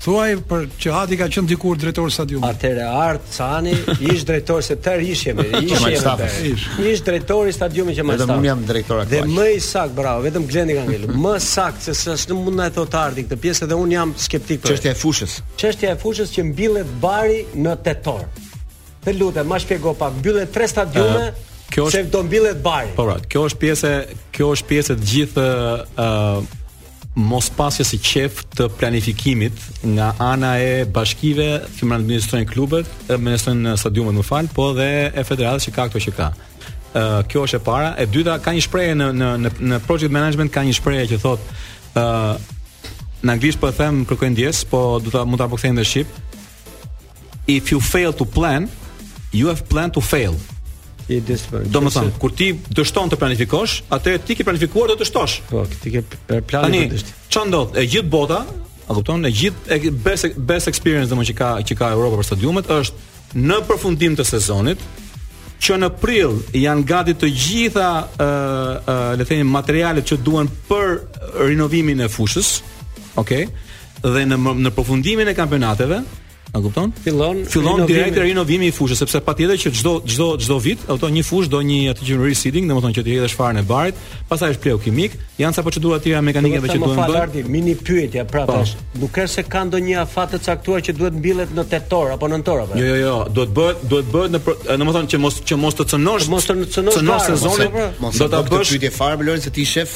Thuaj pra që Ardi ka qenë dikur drejtor i stadiumit. Atëherë Ard Cani, ish drejtor se tërë ish jemi, ish jemi. Ish, ish drejtor i stadiumit Qemal Stafa. Vetëm jam drejtor aktual. Dhe më i sakt, bravo, vetëm Glendi ka ngel. Më sakt se s'e mund na e thotë Ardi këtë pjesë dhe un jam skeptik. Çështja e fushës. Çështja e fushës që mbillet bari në tetor. Të lutem, ma shpjego pak, mbyllen tre stadiume. Uh, kjo është se do mbillet bari. Po, pra, kjo është pjesë, kjo është pjesë e gjithë ë uh, mos pasjes së qejfit të planifikimit nga ana e bashkive që administrojnë klubet, më administrojnë stadiumet më fal, po dhe e federatës që ka këto që ka. Ë kjo është e para, e dyta ka një shprehje në në në në project management ka një shprehje që thotë ë në anglisht po e them kërkoj ndjes, po do ta mund ta përkthejmë dhe shqip. If you fail to plan, you have planned to fail. I dispo. Do të thotë, kur ti dështon të planifikosh, atëherë ti ke planifikuar të dështosh. Po, ti ke planin të dështosh. Çfarë ndodh? E gjithë bota, a kupton, e gjithë best best experience domethënë që ka që ka Europa për stadiumet është në përfundim të sezonit, që në prill janë gati të gjitha ë ë le të themi materialet që duhen për rinovimin e fushës. Okej. Okay? dhe në në përfundimin e kampionateve, A kupton? Fillon fillon direkt rinovimi i fushës, sepse patjetër që çdo çdo çdo vit, do një fushë do një atë që re reseeding, domethënë që të hedhësh farën e barit, pastaj është plehu kimik, janë ca procedura të tjera mekanike që duhen bërë. Fal Ardi mini pyetje, pra po. tash, nuk është se ka ndonjë afat të caktuar që duhet mbillet në tetor apo nëntor apo? Jo, jo, jo, duhet bëhet, duhet bëhet në domethënë që mos që mos të cënosh, mos të cënosh sezonin, do ta bësh pyetje farë Lorenc se ti shef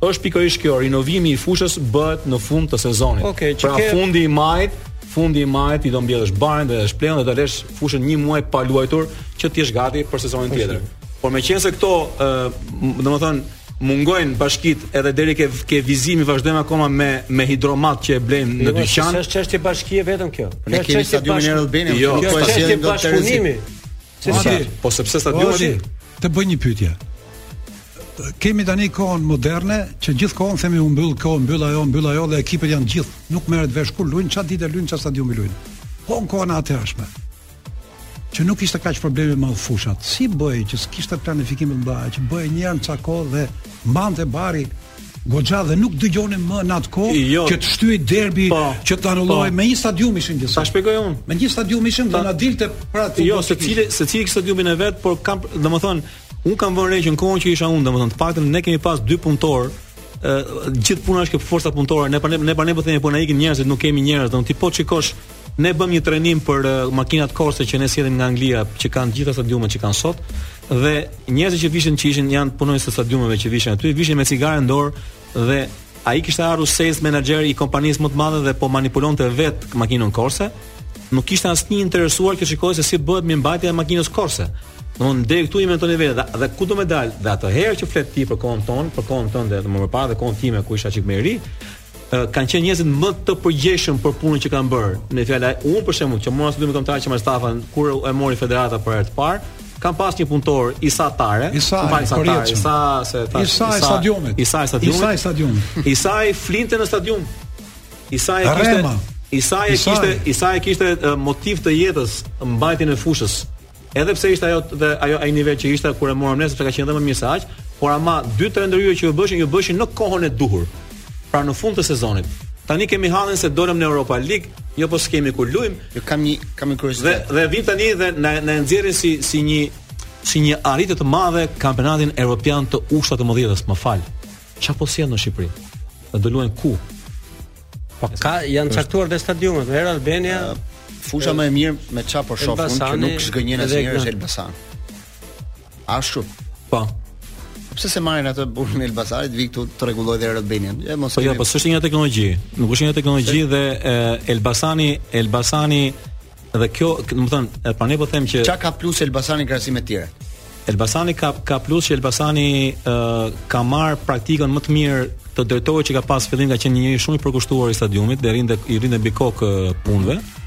është pikërisht kjo rinovimi i fushës bëhet në fund të sezonit. Okay, pra ke... fundi i majit, fundi i majit i do mbjellësh barin dhe plehun dhe do lesh fushën një muaj pa luajtur që të jesh gati për sezonin tjetër. Por meqenëse këto, ë, domethënë mungojnë bashkit edhe deri ke ke vijëzimi vazhdojmë akoma me me hidromat që e blejmë në jo, dyqan. Është çështje bashkie vetëm kjo. Ne kemi stadiumin e Elbasanit, jo, kjo është çështje bashkëpunimi. Po sepse stadiumi të bëj një pyetje. Kemi tani kohën moderne që gjithë kohën themi u mbyll kjo, u mbyll ajo, u mbyll ajo dhe ekipet janë gjithë. Nuk merret vesh kur luajnë, çfarë ditë luajnë, çfarë stadiumi luajnë. Po në kohën e atëhershme. Që nuk ishte kaq probleme me fushat. Si bëhej që s'kishte planifikim të barit, që bëhej një herë ca kohë dhe mbante bari goxha dhe nuk dëgjonim më në atë kohë jo, që të shtyhej derbi, pa, po, që të anulohej po. me një stadium ishin gjithsej. Ta shpjegoj unë. Me një stadium ishin do na dilte pra ti. Jo, secili secili kishte stadiumin e vet, por kam, domethënë, Unë kam vënë re që në kohën që isha unë, domethënë, të paktën ne kemi pas dy punëtor gjithë puna është te forca punëtore, ne pa ne, ne pa ne po themi po na ikin njerëzit, nuk kemi njerëz, domethënë ti po t'shikosh ne bëm një trajnim për uh, makinat korse që ne sjellim nga Anglia, që kanë t'gjitha stadiumet që kanë sot dhe njerëzit që vishin që ishin janë punonjës të stadiumeve që vishin aty, vishin me cigare në dorë dhe Ai kishte ardhur sales manager i kompanisë më të madhe dhe po manipulonte vet makinën korrëse. Nuk kishte asnjë interesuar që të shikojë se si bëhet mirëmbajtja e makinës korrëse. Domethënë deri këtu i mendoni vetë dhe, dhe ku do me dalë, dhe atëherë që flet ti për kohën tonë, për kohën tënde dhe më parë dhe kohën time kur isha çik më i ri, kanë qenë njerëzit më të përgjegjshëm për punën që kanë bërë. Një fjalë, unë për shembull që mora stadiumin kombëtar Qemal Stafën kur e mori federata për herë të parë, Kam pas një punëtor Isa Tare, Isa, më fal Isa Tare, Isa se ta Isa i stadiumit. Isa i stadiumit. Isa i stadiumit. Isai flinte në stadium. Isa e kishte Rema. Isa e kishte Isa e kishte motiv të jetës mbajtjen e fushës. Edhe pse ishte ajo dhe ajo ai nivel që ishte kur e morëm ne sepse ka qenë edhe më mirë se aq, por ama 2-3 ndërhyrje që u bëshin, u bëshin në kohën e duhur. pra në fund të sezonit. Tani kemi hallin se dolëm në Europa League, jo po s'kemi ku luajmë. Jo kam një kam një kuriozitet. Dhe dhe vijnë tani dhe na e nxjerrin si si një si një arritje të madhe kampionatin evropian të U-shtatëmbëdhjetës, më fal. Ça po sjell në Shqipëri? Dhe do luajmë ku? Po ka janë caktuar dhe stadiumet, Air Albania, uh, fusha më e mirë me çfarë po shoh unë që nuk zhgënjen asnjëherë është Elbasan. Ashtu. Po. Pse s'e marrin atë burrin e Elbasanit, të vijë këtu të rregullojë dhe Air Albanian. E mos. Po jo, po s'është një teknologji. Nuk është një teknologji dhe Elbasani, Elbasani dhe kjo, domethënë, e pra ne po them që Çka ka plus Elbasani krahasim me të tjerë? Elbasani ka ka plus që Elbasani uh, ka marrë praktikën më të mirë të drejtorit që ka pas fillim ka qenë një njeri shumë i përkushtuar i stadiumit dhe rrinte i rrinte mbi kokë punëve. Mm -hmm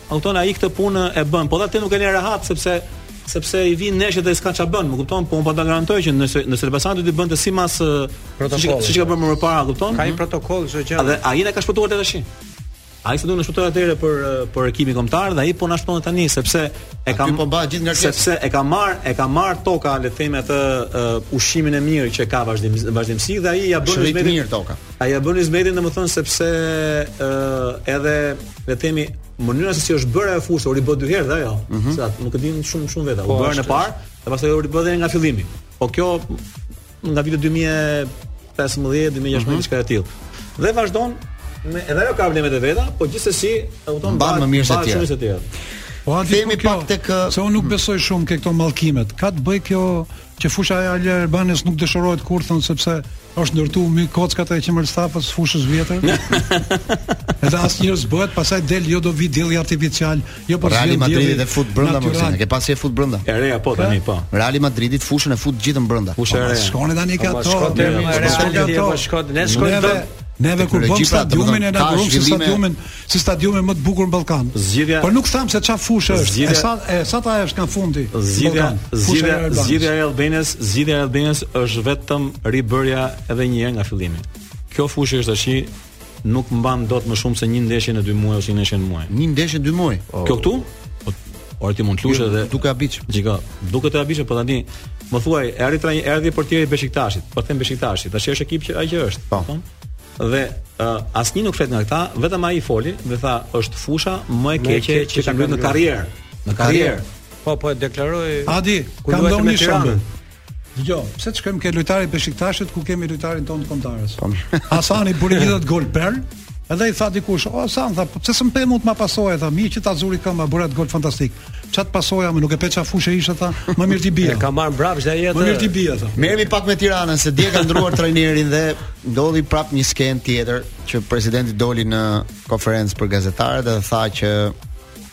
A kupton ai këtë punë e bën, po atë nuk e lën rehat sepse sepse i vijnë ndeshjet dhe s'ka çfarë bën, më kupton? Po unë po ta garantoj që nëse nëse Elbasani do të bënte simbas protokollit, siç ka bërë më parë, kupton? Ka një protokoll çdo gjë. Dhe ai na ka shpëtuar deri tash. Ai edhe na shpëtoi atëherë për për ekipin kombëtar dhe ai po na shpëton tani sepse e ka po bëhet gjithë ngarkesa sepse e ka marrë e ka marrë toka le të themi atë uh, ushqimin e mirë që ka vazhdim vazhdimësi dhe ai ia bën më mirë toka. Ai ia bën hyzmetin domethënë sepse ë uh, edhe le të themi mënyra se si është bërë ajo fushë, u ribë dy herë ajo. Mm -hmm. Se nuk e din shumë shumë vetë. Po, u bë në fillim, dhe pastaj u ribë nga fillimi. Po kjo nga vitet 2015, 2016 mm -hmm. diçka e tillë. Dhe vazhdon me edhe ajo ka problemet e veta, po gjithsesi e kupton mban më mirë se ti. Shumë se ti. Po hajde themi pak tek se unë nuk besoj shumë ke këto mallkimet. Ka të bëj kjo Që fusha e Air Albanias nuk dëshirohet kurrë thonë sepse është ndërtuar mbi kockat e Qemal Stafës së fushës vjetër. Edhe asnjëherë s'bëhet, pastaj del jo do vijë dielli artificial, jo po Real Madridi e fut brenda me thënë, ke pasi e fut brenda. E reja po tani po. Real Madridi fushën e fut gjithë brenda. Fusha e reja. Shkoni tani këto. Shkon deri në Real Madrid, po shkon, ne shkojmë Neve kur bëmë stadiumin e inauguruam si stadiumin si stadiumin më të bukur në Ballkan. Zgjidhja, por nuk thamë se çfarë fushë është. Zgjidhja, e saktë, e sakta është nga fundi. Zgjidhja, zgjidhja, zgjidhja e Albanias, zgjidhja e Albanias është vetëm ribërja edhe një herë nga fillimi. Kjo fushë është tashi nuk mban dot më shumë se një ndeshje në 2 muaj ose një ndeshje në muaj. Një ndeshje në 2 muaj. Oh. Kjo këtu? Po, ore ti mund të luash jo, dhe do të habitesh. Gjika, do të habitesh, po tani më thuaj, erdhi trajneri, erdhi portieri i Beshiktashit. Po them Beshiktashit, tash është ekip që ai që është. Po. Dhe uh, asnjë nuk flet nga këta, vetëm ai foli dhe tha është fusha më e keqe që ka ngritur në karrierë. Në karrierë. Po po e deklaroi. Adi, ku kam dhënë një shembull. Dgjoj, pse të shkojmë ke lojtari i Beshiktashit ku kemi lojtarin tonë të kombëtares? Po. Asani bëri gjithë atë gol perlë. Edhe i tha dikush, o Asan, tha, po pse s'm pe, mund të ma pasojë, tha, mirë që ta zuri këmba, bëra atë gol fantastik. Ça të pasoja mo nuk e pe ça fushë ishte tha, më mirë t'i bie. Ka marrë mbrapsht ai atë. Më mirë t'i bie tha. Merremi pak me Tiranën se dje ka ndruar trajnerin dhe ndodhi prap një skenë tjetër që presidenti doli në konferencë për gazetarët dhe tha që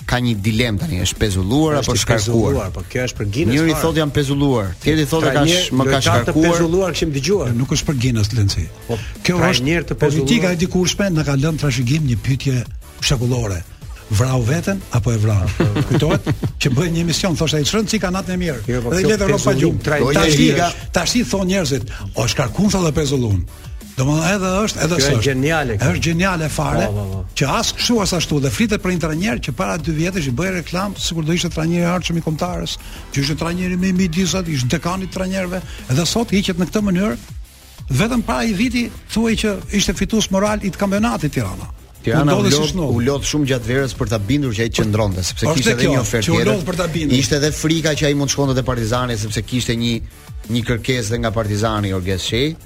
ka një dilemë tani, është pezulluar apo shkarkuar? Pezulluar, po kjo është për Guinness. Njëri thotë jam pezulluar, tjetri thotë ka më ka shkarkuar. Të pezulluar kishim dëgjuar. Nuk është për Guinness Lenci. Po, kjo është një të pezulluar. Politika e dikurshme na ka lënë trashëgim një pyetje shekullore. vrau veten apo e vranë. Të kujtohet që bëhej një emision, thoshte ai çuna çika natën e mirë. Jo, po, dhe i le të rropa gjum. Tashi tashi thonë njerëzit, o shkarkuar sa dhe pezulluar. Domethënë edhe është, edhe është. Është geniale. Është geniale fare. Po, po, po. Që as kështu as ashtu dhe flitet për një trajner që para 2 vjetësh i bëhej reklamë sikur do ishte trajneri i ardhshëm i kombëtares, që ishte trajneri më i mirë sa, ishte dekani i trajnerëve, edhe sot hiqet në këtë mënyrë, Vetëm para një viti thuhej që ishte fitues moral i të kampionatit Tirana. Tirana u lodh, u lodh shumë gjatë verës për ta bindur që ai të qëndronte, sepse kishte edhe një ofertë tjetër. Ishte edhe frika që ai mund të shkonte te Partizani sepse kishte një një kërkesë dhe nga Partizani Orges Shehi.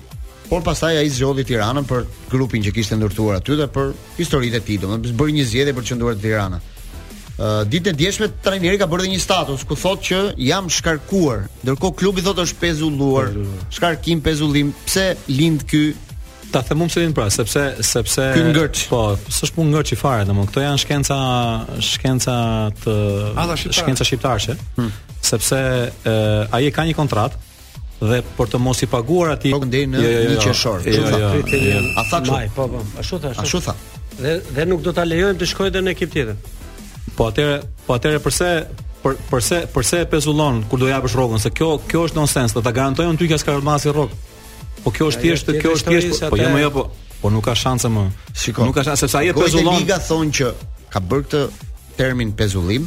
Por pastaj ai zgjodhi Tiranën për grupin që kishte ndërtuar aty dhe për historitë e tij, domethënë bëri një zgjedhje për të qëndruar te Tirana. Uh, ditën e djeshme trajneri ka bërë dhe një status ku thotë që jam shkarkuar. Ndërkohë klubi thotë është pezulluar. Shkarkim, pezullim. Pse lind ky ta them unë selin pra, sepse sepse ky ngërç. Po, s'është punë ngërçi fare, domethënë këto janë shkenca shkenca të shkenca shqiptare. Hmm. Sepse e, ai e ka një kontratë dhe për të mos i paguar atij tok deri në 1 jo, jo, jo. qershor. Kështu tha. A tha kështu? Po, po. Ashtu tha. Ashtu tha. Dhe dhe nuk do ta lejojmë të shkojë edhe në ekip tjetër. Po atëherë, po atëherë përse për përse përse e pezullon kur do japësh rrogën se kjo kjo është nonsens, ta garantoj ty që s'ka më asi rrogë. Po kjo është thjesht, kjo është thjesht, po, po jo më jo po. Po nuk ka shanse më. Shiko. Nuk ka shanse sepse ai e pezullon. Liga thonë që ka bërë këtë termin pezullim,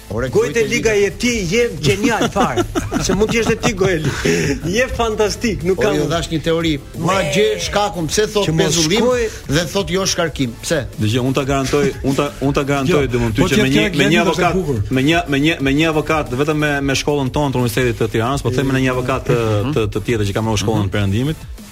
Ore Gojte Liga je ti je genial fare. Se mund të jesh ti Gojeli. Je fantastik, nuk kam. Po ju dhash një teori. Ma gje shkakun pse thot pezullim dhe s'thot jo shkarkim. Pse? Dëgjë, un ta garantoj, un ta un ta garantoj jo, domethënë ty po që me një me një avokat, me një me një me një avokat vetëm me me shkollën tonë të Universitetit të Tiranës, po them me një avokat të mhm. të tjetër që ka marrë shkollën e mhm. Perëndimit,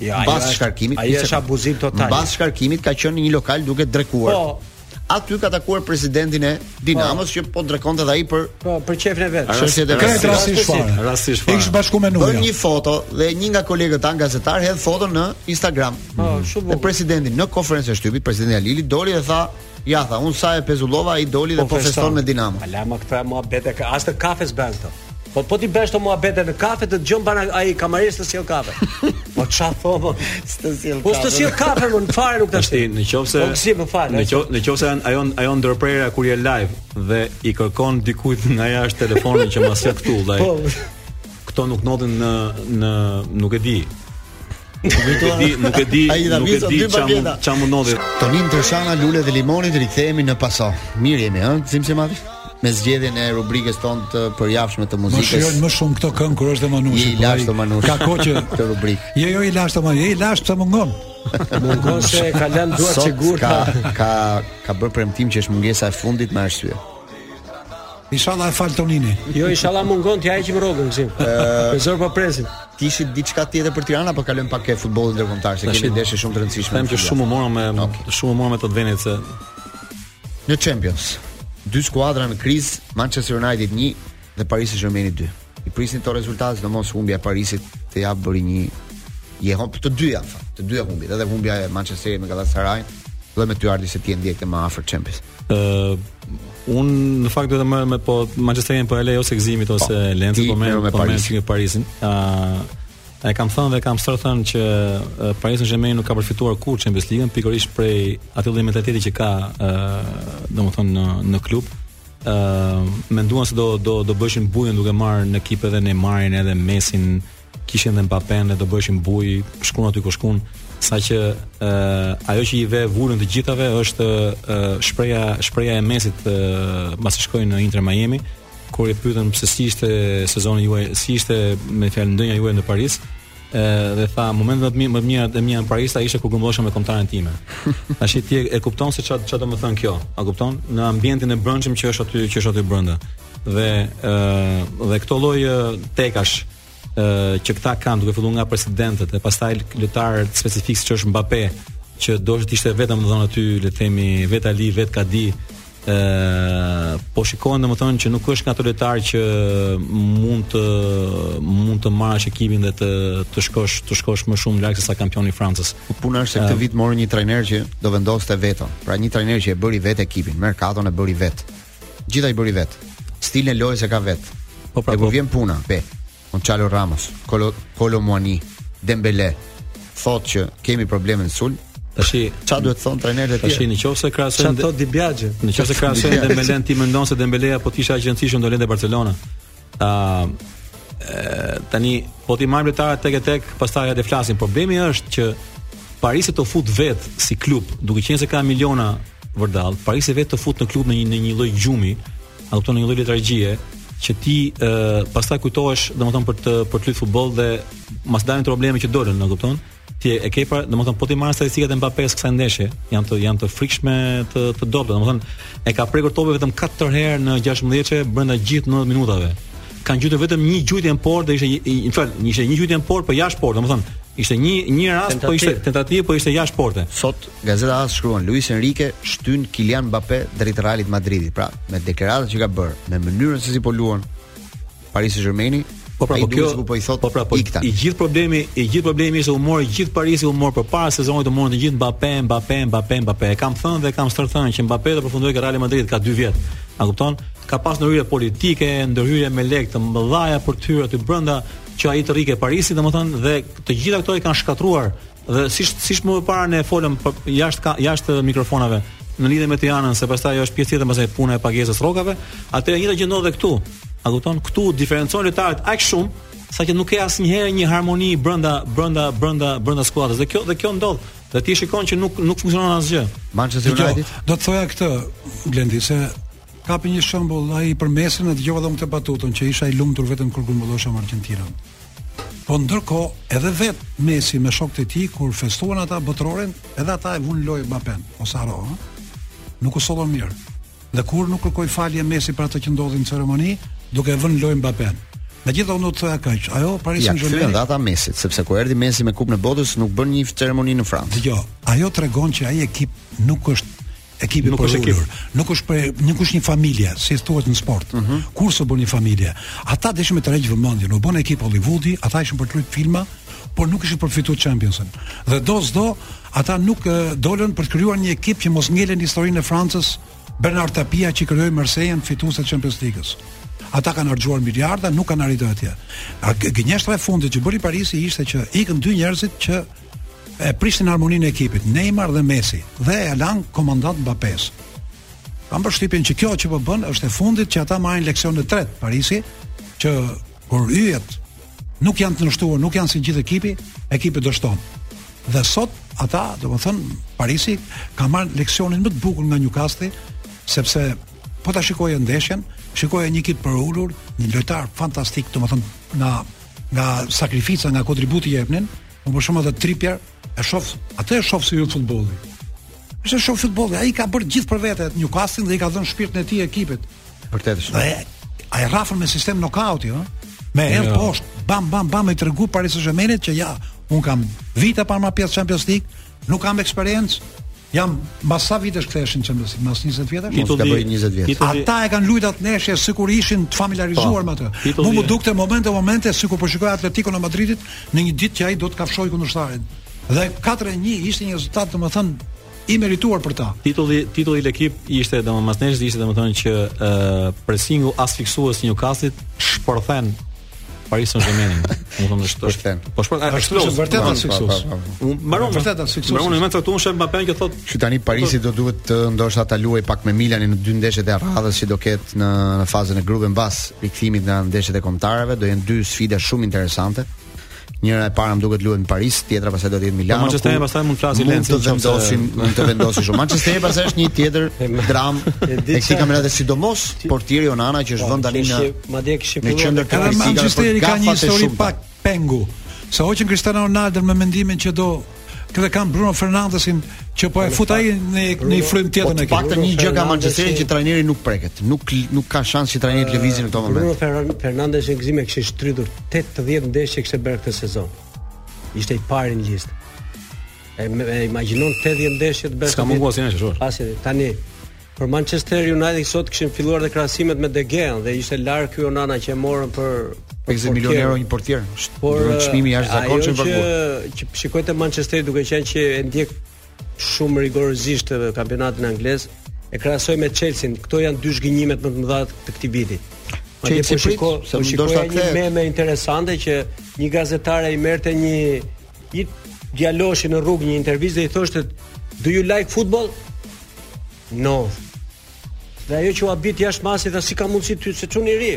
Jo, ai mbas shkarkimit, ai është abuzim total. Mbas shkarkimit ka qenë në një lokal duke drekuar. Po. Aty ka takuar presidentin e Dinamos po. që po drekonte dhe ai për po, për qejfin e vet. Është edhe vetë rastisht fare. Rastisht fare. Ish bashku me Nuja. Bën një foto dhe një nga kolegët tan gazetar hedh foton në Instagram. Po, shumë bukur. Presidentin në konferencën e shtypit, presidenti Halili doli dhe tha Ja tha, unë sa e pezullova, ai doli dhe po, po feston me Dinamo. Ah lëmë këto muhabete, as të kafes bëhen këto. Po po ti bësh kto muhabete në kafe të dëgjon prapë ai kamarieri s'të sjell kafe. Po ça thonë? Të sjell po kafe. Po s'të sjell kafe më fare nuk tash. Në qoftë po si më fal. Në qoftë në qoftë janë ajo ajo ndërprerja kur je live dhe i kërkon dikujt nga jashtë telefonin që mos e këtu vllai. Po. Këto nuk ndodhin në në nuk e di. Nuk e di, nuk e di, nuk e di ça m' ça më ndodhi. Tonin Tërshana Lule e limonit rikthehemi më pas o. Mirë jemi, ëh, si gjithmonë me zgjedhjen e rubrikës tonë të përjavshme të muzikës. Më shijojnë më shumë këto këngë kur është Manushi. Ja e po la Manushi Manushi. Ka kohë që këtë rubrikë. Je jo i lashtë Manushi, je i lashtë pse mungon. Mungon se ka lënë duart sigurt. Ka ka ka bërë premtim që është mungesa e fundit me arsye. Ishalla e fal Tonini. Jo, ishalla mungon t'ia heqim rrogën Gëzim. Me zor po presim. Kishit diçka tjetër për Tiranën apo kalojmë pak ke futbollin ndërkombëtar se kemi ndeshje shumë të rëndësishme. Them që shumë u morëm me okay. shumë u morëm me të venit se në Champions. Dy skuadra në kriz, Manchester United 1 dhe Paris Saint-Germain 2. I prisnit këto rezultate, sidomos humbja e Parisit të jap bëri një je humb të dyja, të dyja humbi, edhe humbja e Manchesterit me Galatasaray, dhe me ty Ardi se ti e ndjek dhe më afër Champions. Ë uh, un në fakt do të merrem me po Manchesterin po e lej ose Gëzimit po, ose Lencit po merrem me po Parisin. Me Parisin. Ë uh, Ta e kam thënë dhe kam stërthënë që Paris Saint-Germain nuk ka për të fituar kurrë Champions League-ën, pikërisht prej atij lloj mentaliteti që ka, domethënë, në, në klub, uh, menduan se do do do bëshin bujën duke marrë në ekip edhe Neymarin edhe Messin kishin dhe Mbappen dhe do bëshin bujë, shkon aty ku shkon, saqë ë ajo që i ve vulën të gjithave është ë shprehja shprehja e Messit ë pasi shkoi në Inter Miami, kur e pyetën pse si ishte sezoni juaj, si ishte me fjalë ndenjja juaj në Paris, ë dhe tha momentet më të mira më të mira të mia në Paris a ishte kur grumbullohesha me kombëtaren time. Tash ti e, e kupton se çfarë çfarë do të thotë kjo? A kupton? Në ambientin e brendshëm që është aty që është aty brenda. dhe ë uh, dhe këto lloj tekash ë që këta kanë duke filluar nga presidentët e pastaj lojtarë specifikë siç është Mbappé që do të ishte vetëm dhon aty le të themi vet Ali vet Kadi ë po shikojnë domethënë që nuk është nga ato lojtarë që mund të mund të marrësh ekipin dhe të të shkosh të shkosh më shumë larg se sa kampioni i Francës. Po puna është se këtë vit morën një trajner që do vendoste vetë. Pra një trajner që e bëri vetë ekipin, merkaton e bëri vetë. Gjithë i bëri vet. Stilin e lojës e ka vet. Po pra, po. vjen puna, pe. Gonçalo Ramos, Kolo Kolo Muani, Dembele thotë që kemi probleme në sulm. Tash ça duhet të thon trajnerët e tjerë? Tash në qoftë se krahason Ça thotë De Biasi? Në qoftë se krahason Dembele ti mendon se Dembele apo të ishte agjenti i tij do linte Barcelona? Ë uh, tani po t'i marr lojtarët tek e tek, pastaj hajde flasim. Problemi është që Parisi të fut vet si klub, duke qenë se ka miliona vërdall, Parisi vet të fut në klub në një në një lloj gjumi, a kupton në një lloj letargjie, që ti ë uh, pastaj kujtohesh, domethënë për të për të luajtur futboll dhe mas dalin probleme që dolën, a kupton? Ti e ke parë, domethënë po t'i marr statistikat e Mbappes kësaj ndeshje, janë të janë të frikshme të të dobta, domethënë e ka prekur topin vetëm 4 herë në 16-she brenda gjithë 90 minutave. Kan gjuajtur vetëm një gjujtje në port dhe ishte në fakt, ishte një gjujtje në port po jashtë port, domethënë ishte një një rast tentativ. po ishte tentativë po ishte jashtë porte. Sot gazeta AS shkruan Luis Enrique shtyn Kylian Mbappé drejt Realit të Madridit, pra me deklaratat që ka bërë, me mënyrën se si po luan, Paris Saint-Germaini. Po pra, po kjo sikur po i thot po pra, po, ikta. I gjithë problemi, i gjithë problemi është u mor i gjithë Parisi u mor përpara sezonit u morën të gjithë Mbappé, Mbappé, Mbappé, Mbappé. E kam thënë dhe kam stërthënë që Mbappé do përfundojë ke Real Madrid ka 2 vjet. A kupton? Ka pas ndërhyrje politike, ndërhyrje me lekë të mëdha për të hyrë aty brenda që ai të rrijë ke Parisi, domethënë dhe të gjitha këto i kanë shkatruar Dhe siç siç më parë ne folëm po, jashtë jashtë mikrofonave në lidhje me Tiranën, se pastaj ajo është pjesë tjetër pastaj puna e pagesës rrogave, atë e njëjta gjë ndodh edhe këtu. A kupton? Këtu diferencojnë lojtarët aq shumë sa që nuk ke asnjëherë një harmoni brenda brenda brenda brenda skuadrës. Dhe kjo dhe kjo ndodh. Dhe ti shikon që nuk nuk funksionon asgjë. Manchester United do të thoja këtë Blendi se Kapi një shembull ai për Messin e dëgjova domethënë batutën që isha i lumtur vetëm kur grumbullosha me Argjentinën. Po ndërkohë edhe vet Messi me shokët e tij kur festuan ata botërorin, edhe ata e vunë në lojë Mbappé, mos e harro, ha? Nuk u sollën mirë. Dhe kurrë nuk kërkoi falje Messi për atë që ndodhi në ceremoni, duke vënë në lojë Mbappé. Megjithatë unë do të thoja kaq, ajo Paris Saint-Germain. Ja, dhe ata Messit, sepse kur erdhi Messi me Kupën e Botës, nuk bënë një ceremoni në Francë. Dëgjo, ajo tregon që ai ekip nuk është ekipi nuk është ekip, nuk është për nuk është një familje, si thuhet në sport. Mm -hmm. Kur s'u bën një familje, ata deshën me tërheq vëmendjen, u bënë ekip Hollywoodi, ata ishin për të luajtur filma, por nuk ishin për fitu Champions-in. Dhe do s'do, ata nuk dolën për të krijuar një ekip që mund të ngelet në historinë e Francës, Bernard Tapia që krijoi Marseille-n fitues të Champions League-s. Ata kanë harxhuar miliarda, nuk kanë arritur atje. Gënjeshtra e fundit që bëri Parisi ishte që ikën dy njerëzit që e prishnin harmoninë e ekipit, Neymar dhe Messi dhe e lanë komandant Mbappé. Kam përshtypjen që kjo që po bën është e fundit që ata marrin leksionin e tretë Parisi që kur yjet nuk janë të nënshtruar, nuk janë si gjithë ekipi, ekipi dështon. Dhe sot ata, domethënë, Parisi ka marrë leksionin më të bukur nga Newcastle, sepse po ta shikoje ndeshjen, shikoje një ekip përulur, një lojtar fantastik, domethënë, nga nga sakrifica, nga kontributi jepnin, Unë për shembull edhe Trippier, e shof, atë e shof si ju futbolli. Është shof futbolli, ai ka bërë gjithë për vete Newcastle-in dhe i ka dhënë shpirtin e tij ekipit. Vërtet është. Dhe ai rrafën me sistem nokauti, ëh. Menjëherë jo. poshtë, bam bam bam i tregu Paris Saint-Germainit që ja, un kam vite pa marrë pjesë në Champions League, nuk kam eksperiencë, Ja mbas sa vitesh ktheheshin në Champions League, mbas 20 vjetësh. Mos gaboj 20 vjet. Ata e kanë luajtur atë ndeshje sikur ishin të familiarizuar po, me atë. Mu më dukte momente momente sikur po shikoj Atleticon e Madridit në një ditë që ai do të kafshojë kundërshtarin. Dhe 4-1 ishte një rezultat domethënë i merituar për ta. Titulli titulli i L'Équipe ishte domethënë mbas ndeshjes ishte domethënë që uh, pressingu asfiksues i Newcastle-it shpërthen Paris Saint-Germain. Nuk kam dështuar. Është them. Po shpon ai është vërtet po, po, sukses. Po, mbaron vërtet atë sukses. Mbaron më të tuan shef Mbappé që thotë që tani Parisi do duhet të ndoshta ta luaj pak me Milanin në dy ndeshjet e radhës që do ketë në në fazën e grupeve mbas rikthimit nga ndeshjet e kombëtareve, do jenë dy sfida shumë interesante. Njëra e para më duket luhet në Paris, tjetra pastaj do të jetë në Milano. Po Manchester United pastaj mund të flasim mund të vendosim, mund të vendosim shumë. Manchester United pastaj është një tjetër dramë e këtij kampionati sidomos portieri Onana që është po, vënë tani në madje kishim në qendër të Manchester United ka një histori pak pengu. Sa hoqën Cristiano Ronaldo me mendimin që do Këtë kam Bruno Fernandesin që po e fut ai në në një frymë tjetër në ekip. Po të paktën një gjë ka Manchesteri që trajneri nuk preket. Nuk nuk ka shans që trajneri të lëvizë në këtë moment. Bruno Fernandes në gëzim e kishte shtrydhur 80 ndeshje që kishte bërë këtë sezon. Ishte i pari në listë. E, e imagjinon 80 ndeshje të bësh. S'ka munguar asnjë ndeshje, Pasi tani Për Manchester United sot kishin filluar dhe krahasimet me De Gea dhe ishte larg ky Onana që e morën për për 50 milionë euro një portier. Por çmimi i jashtëzakonshëm për kur. Që, që shikoj te Manchester duke qenë që e ndjek shumë rigorozisht kampionatin anglez, e krahasoj me Chelsea. Këto janë dy zhgënjimet më të mëdha të këtij viti. Që i shikoj, se po shikoja një meme interesante që një gazetare i merrte një Një djaloshi në rrugë një intervistë dhe i thoshte Do you like football? No. Dhe ajo që u habit jashtë mase dhe si ka mundësi ty se çun i ri.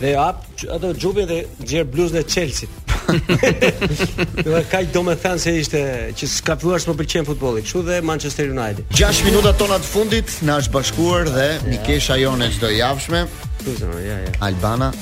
Dhe hap ato xhubin dhe nxjerr bluzën e Chelsea. Domethënë se ishte që s'ka filluar të më pëlqejë futbolli, kështu dhe Manchester United. 6 minuta tona të fundit na është bashkuar dhe mikesha jonë e çdojavshme. Ja, ja. Albana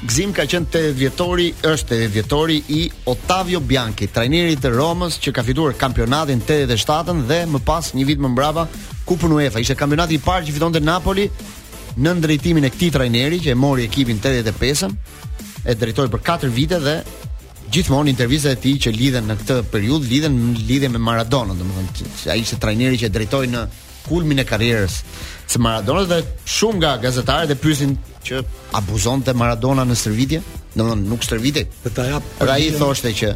Gëzim ka qenë 80-vjetori, është 80-vjetori i Ottavio Bianchi, trajnerit të Romës që ka fituar kampionatin 87-ën dhe më pas një vit më mbrapa Kupën UEFA. Ishte kampionati i parë që fitonte Napoli nën drejtimin e këtij trajneri që e mori ekipin 85-ën, e drejtoi për 4 vite dhe gjithmonë intervistat e tij që lidhen me këtë periudhë lidhen lidhen me Maradona, domethënë ai ishte trajneri që e drejtoi në kulmin e karrierës së Maradonës dhe shumë nga gazetarët e pyesin që abuzonte Maradona në stërvitje, domethënë nuk stërvitej. Dhe ta jap. Dhe ai thoshte që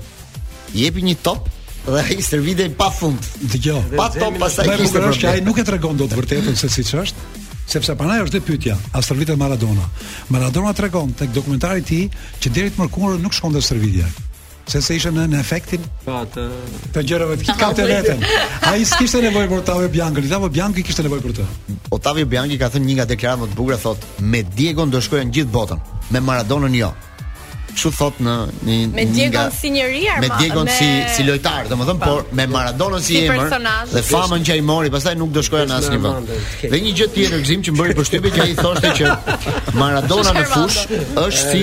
jepi një top dhe ai stërvitej pa fund. Dëgjoj. Pa top pastaj kishte problem. Është që ai nuk e tregon dot të vërtetën se siç është sepse prandaj është dhe pyetja, a stërvitet Maradona? Maradona tregon tek dokumentari i tij që deri të mërkurën nuk shkonte në stërvitje. Se se ishte në, në efektin pa, po, të... të gjërave të kitë të veten Ai s'kishte nevoj për Ottavio Bianchi, Ottavio Bianchi kishte nevoj për të. Ottavio Bianchi ka thënë një nga deklarat më të bukra Thot, me Diegon do shkoja në gjithë botën Me Maradonën jo Kështu domethënë me Diegon si njeri me Diegon me... si si lojtar, domethënë po, por me Maradona si, si emër dhe famën që ai mori, pastaj nuk do shkoja në asnjë vend. Dhe një gjë tjetër Gëzim që më bëri përshtypje që ai thoshte që Maradona në fush është si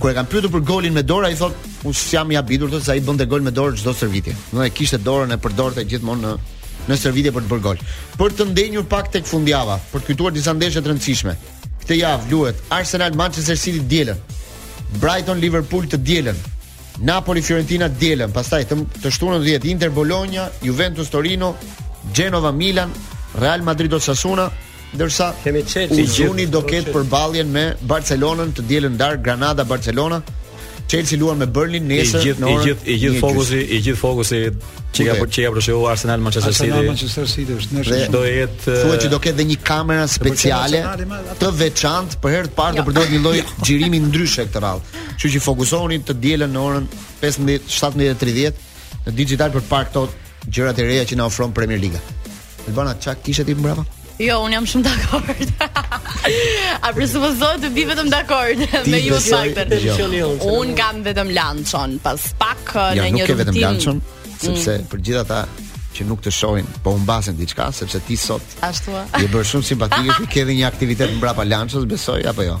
Kur e kanë pyetur për golin me dorë, ai thotë, "Unë s'jam i habitur, thotë se ai bënte gol me dorë çdo stërvitje. Domethënë kishte dorën e përdorte gjithmonë në në stërvitje për të bërë gol. Për të ndenjur pak tek fundjava, për të kujtuar disa ndeshje të rëndësishme. Këtë javë luhet Arsenal Manchester City të dielën. Brighton Liverpool të dielën. Napoli Fiorentina të dielën, pastaj të, të shtunën 10 Inter Bologna, Juventus Torino, Genoa Milan, Real Madrid Osasuna, Ndërsa Uzuni do ketë përballjen me Barcelonën të dielën në darkë Granada Barcelona. Chelsea luan me Burnley nesër në gjithë, orën. I gjithë fokusi, i gjithë fokusi që ka që ka përshëu Arsenal Manchester City. Arsenal Manchester City është nesër. Do të jetë thuhet që do ketë edhe një kamera speciale të veçantë për herë të parë të përdoret një lloj xhirimi ndryshe këtë radhë. Kështu që fokusohuni të dielën në orën 15 17:30 në Digitalb për të parë këto gjërat e reja që na ofron Premier Liga. Albana, çfarë kishe ti mbrapa? Jo, unë jam shumë dakord. A presupozohet të bie vetëm dakord me ju të paktën. Jo. Unë kam vetëm Lançon, pas pak jo, në një rutinë. Jo, nuk ke vetëm Lançon, sepse mm. për gjithë ata që nuk të shohin, po humbasin diçka sepse ti sot ashtu je bërë shumë simpatike, ti ke edhe një aktivitet mbrapa Lanços, besoj apo jo.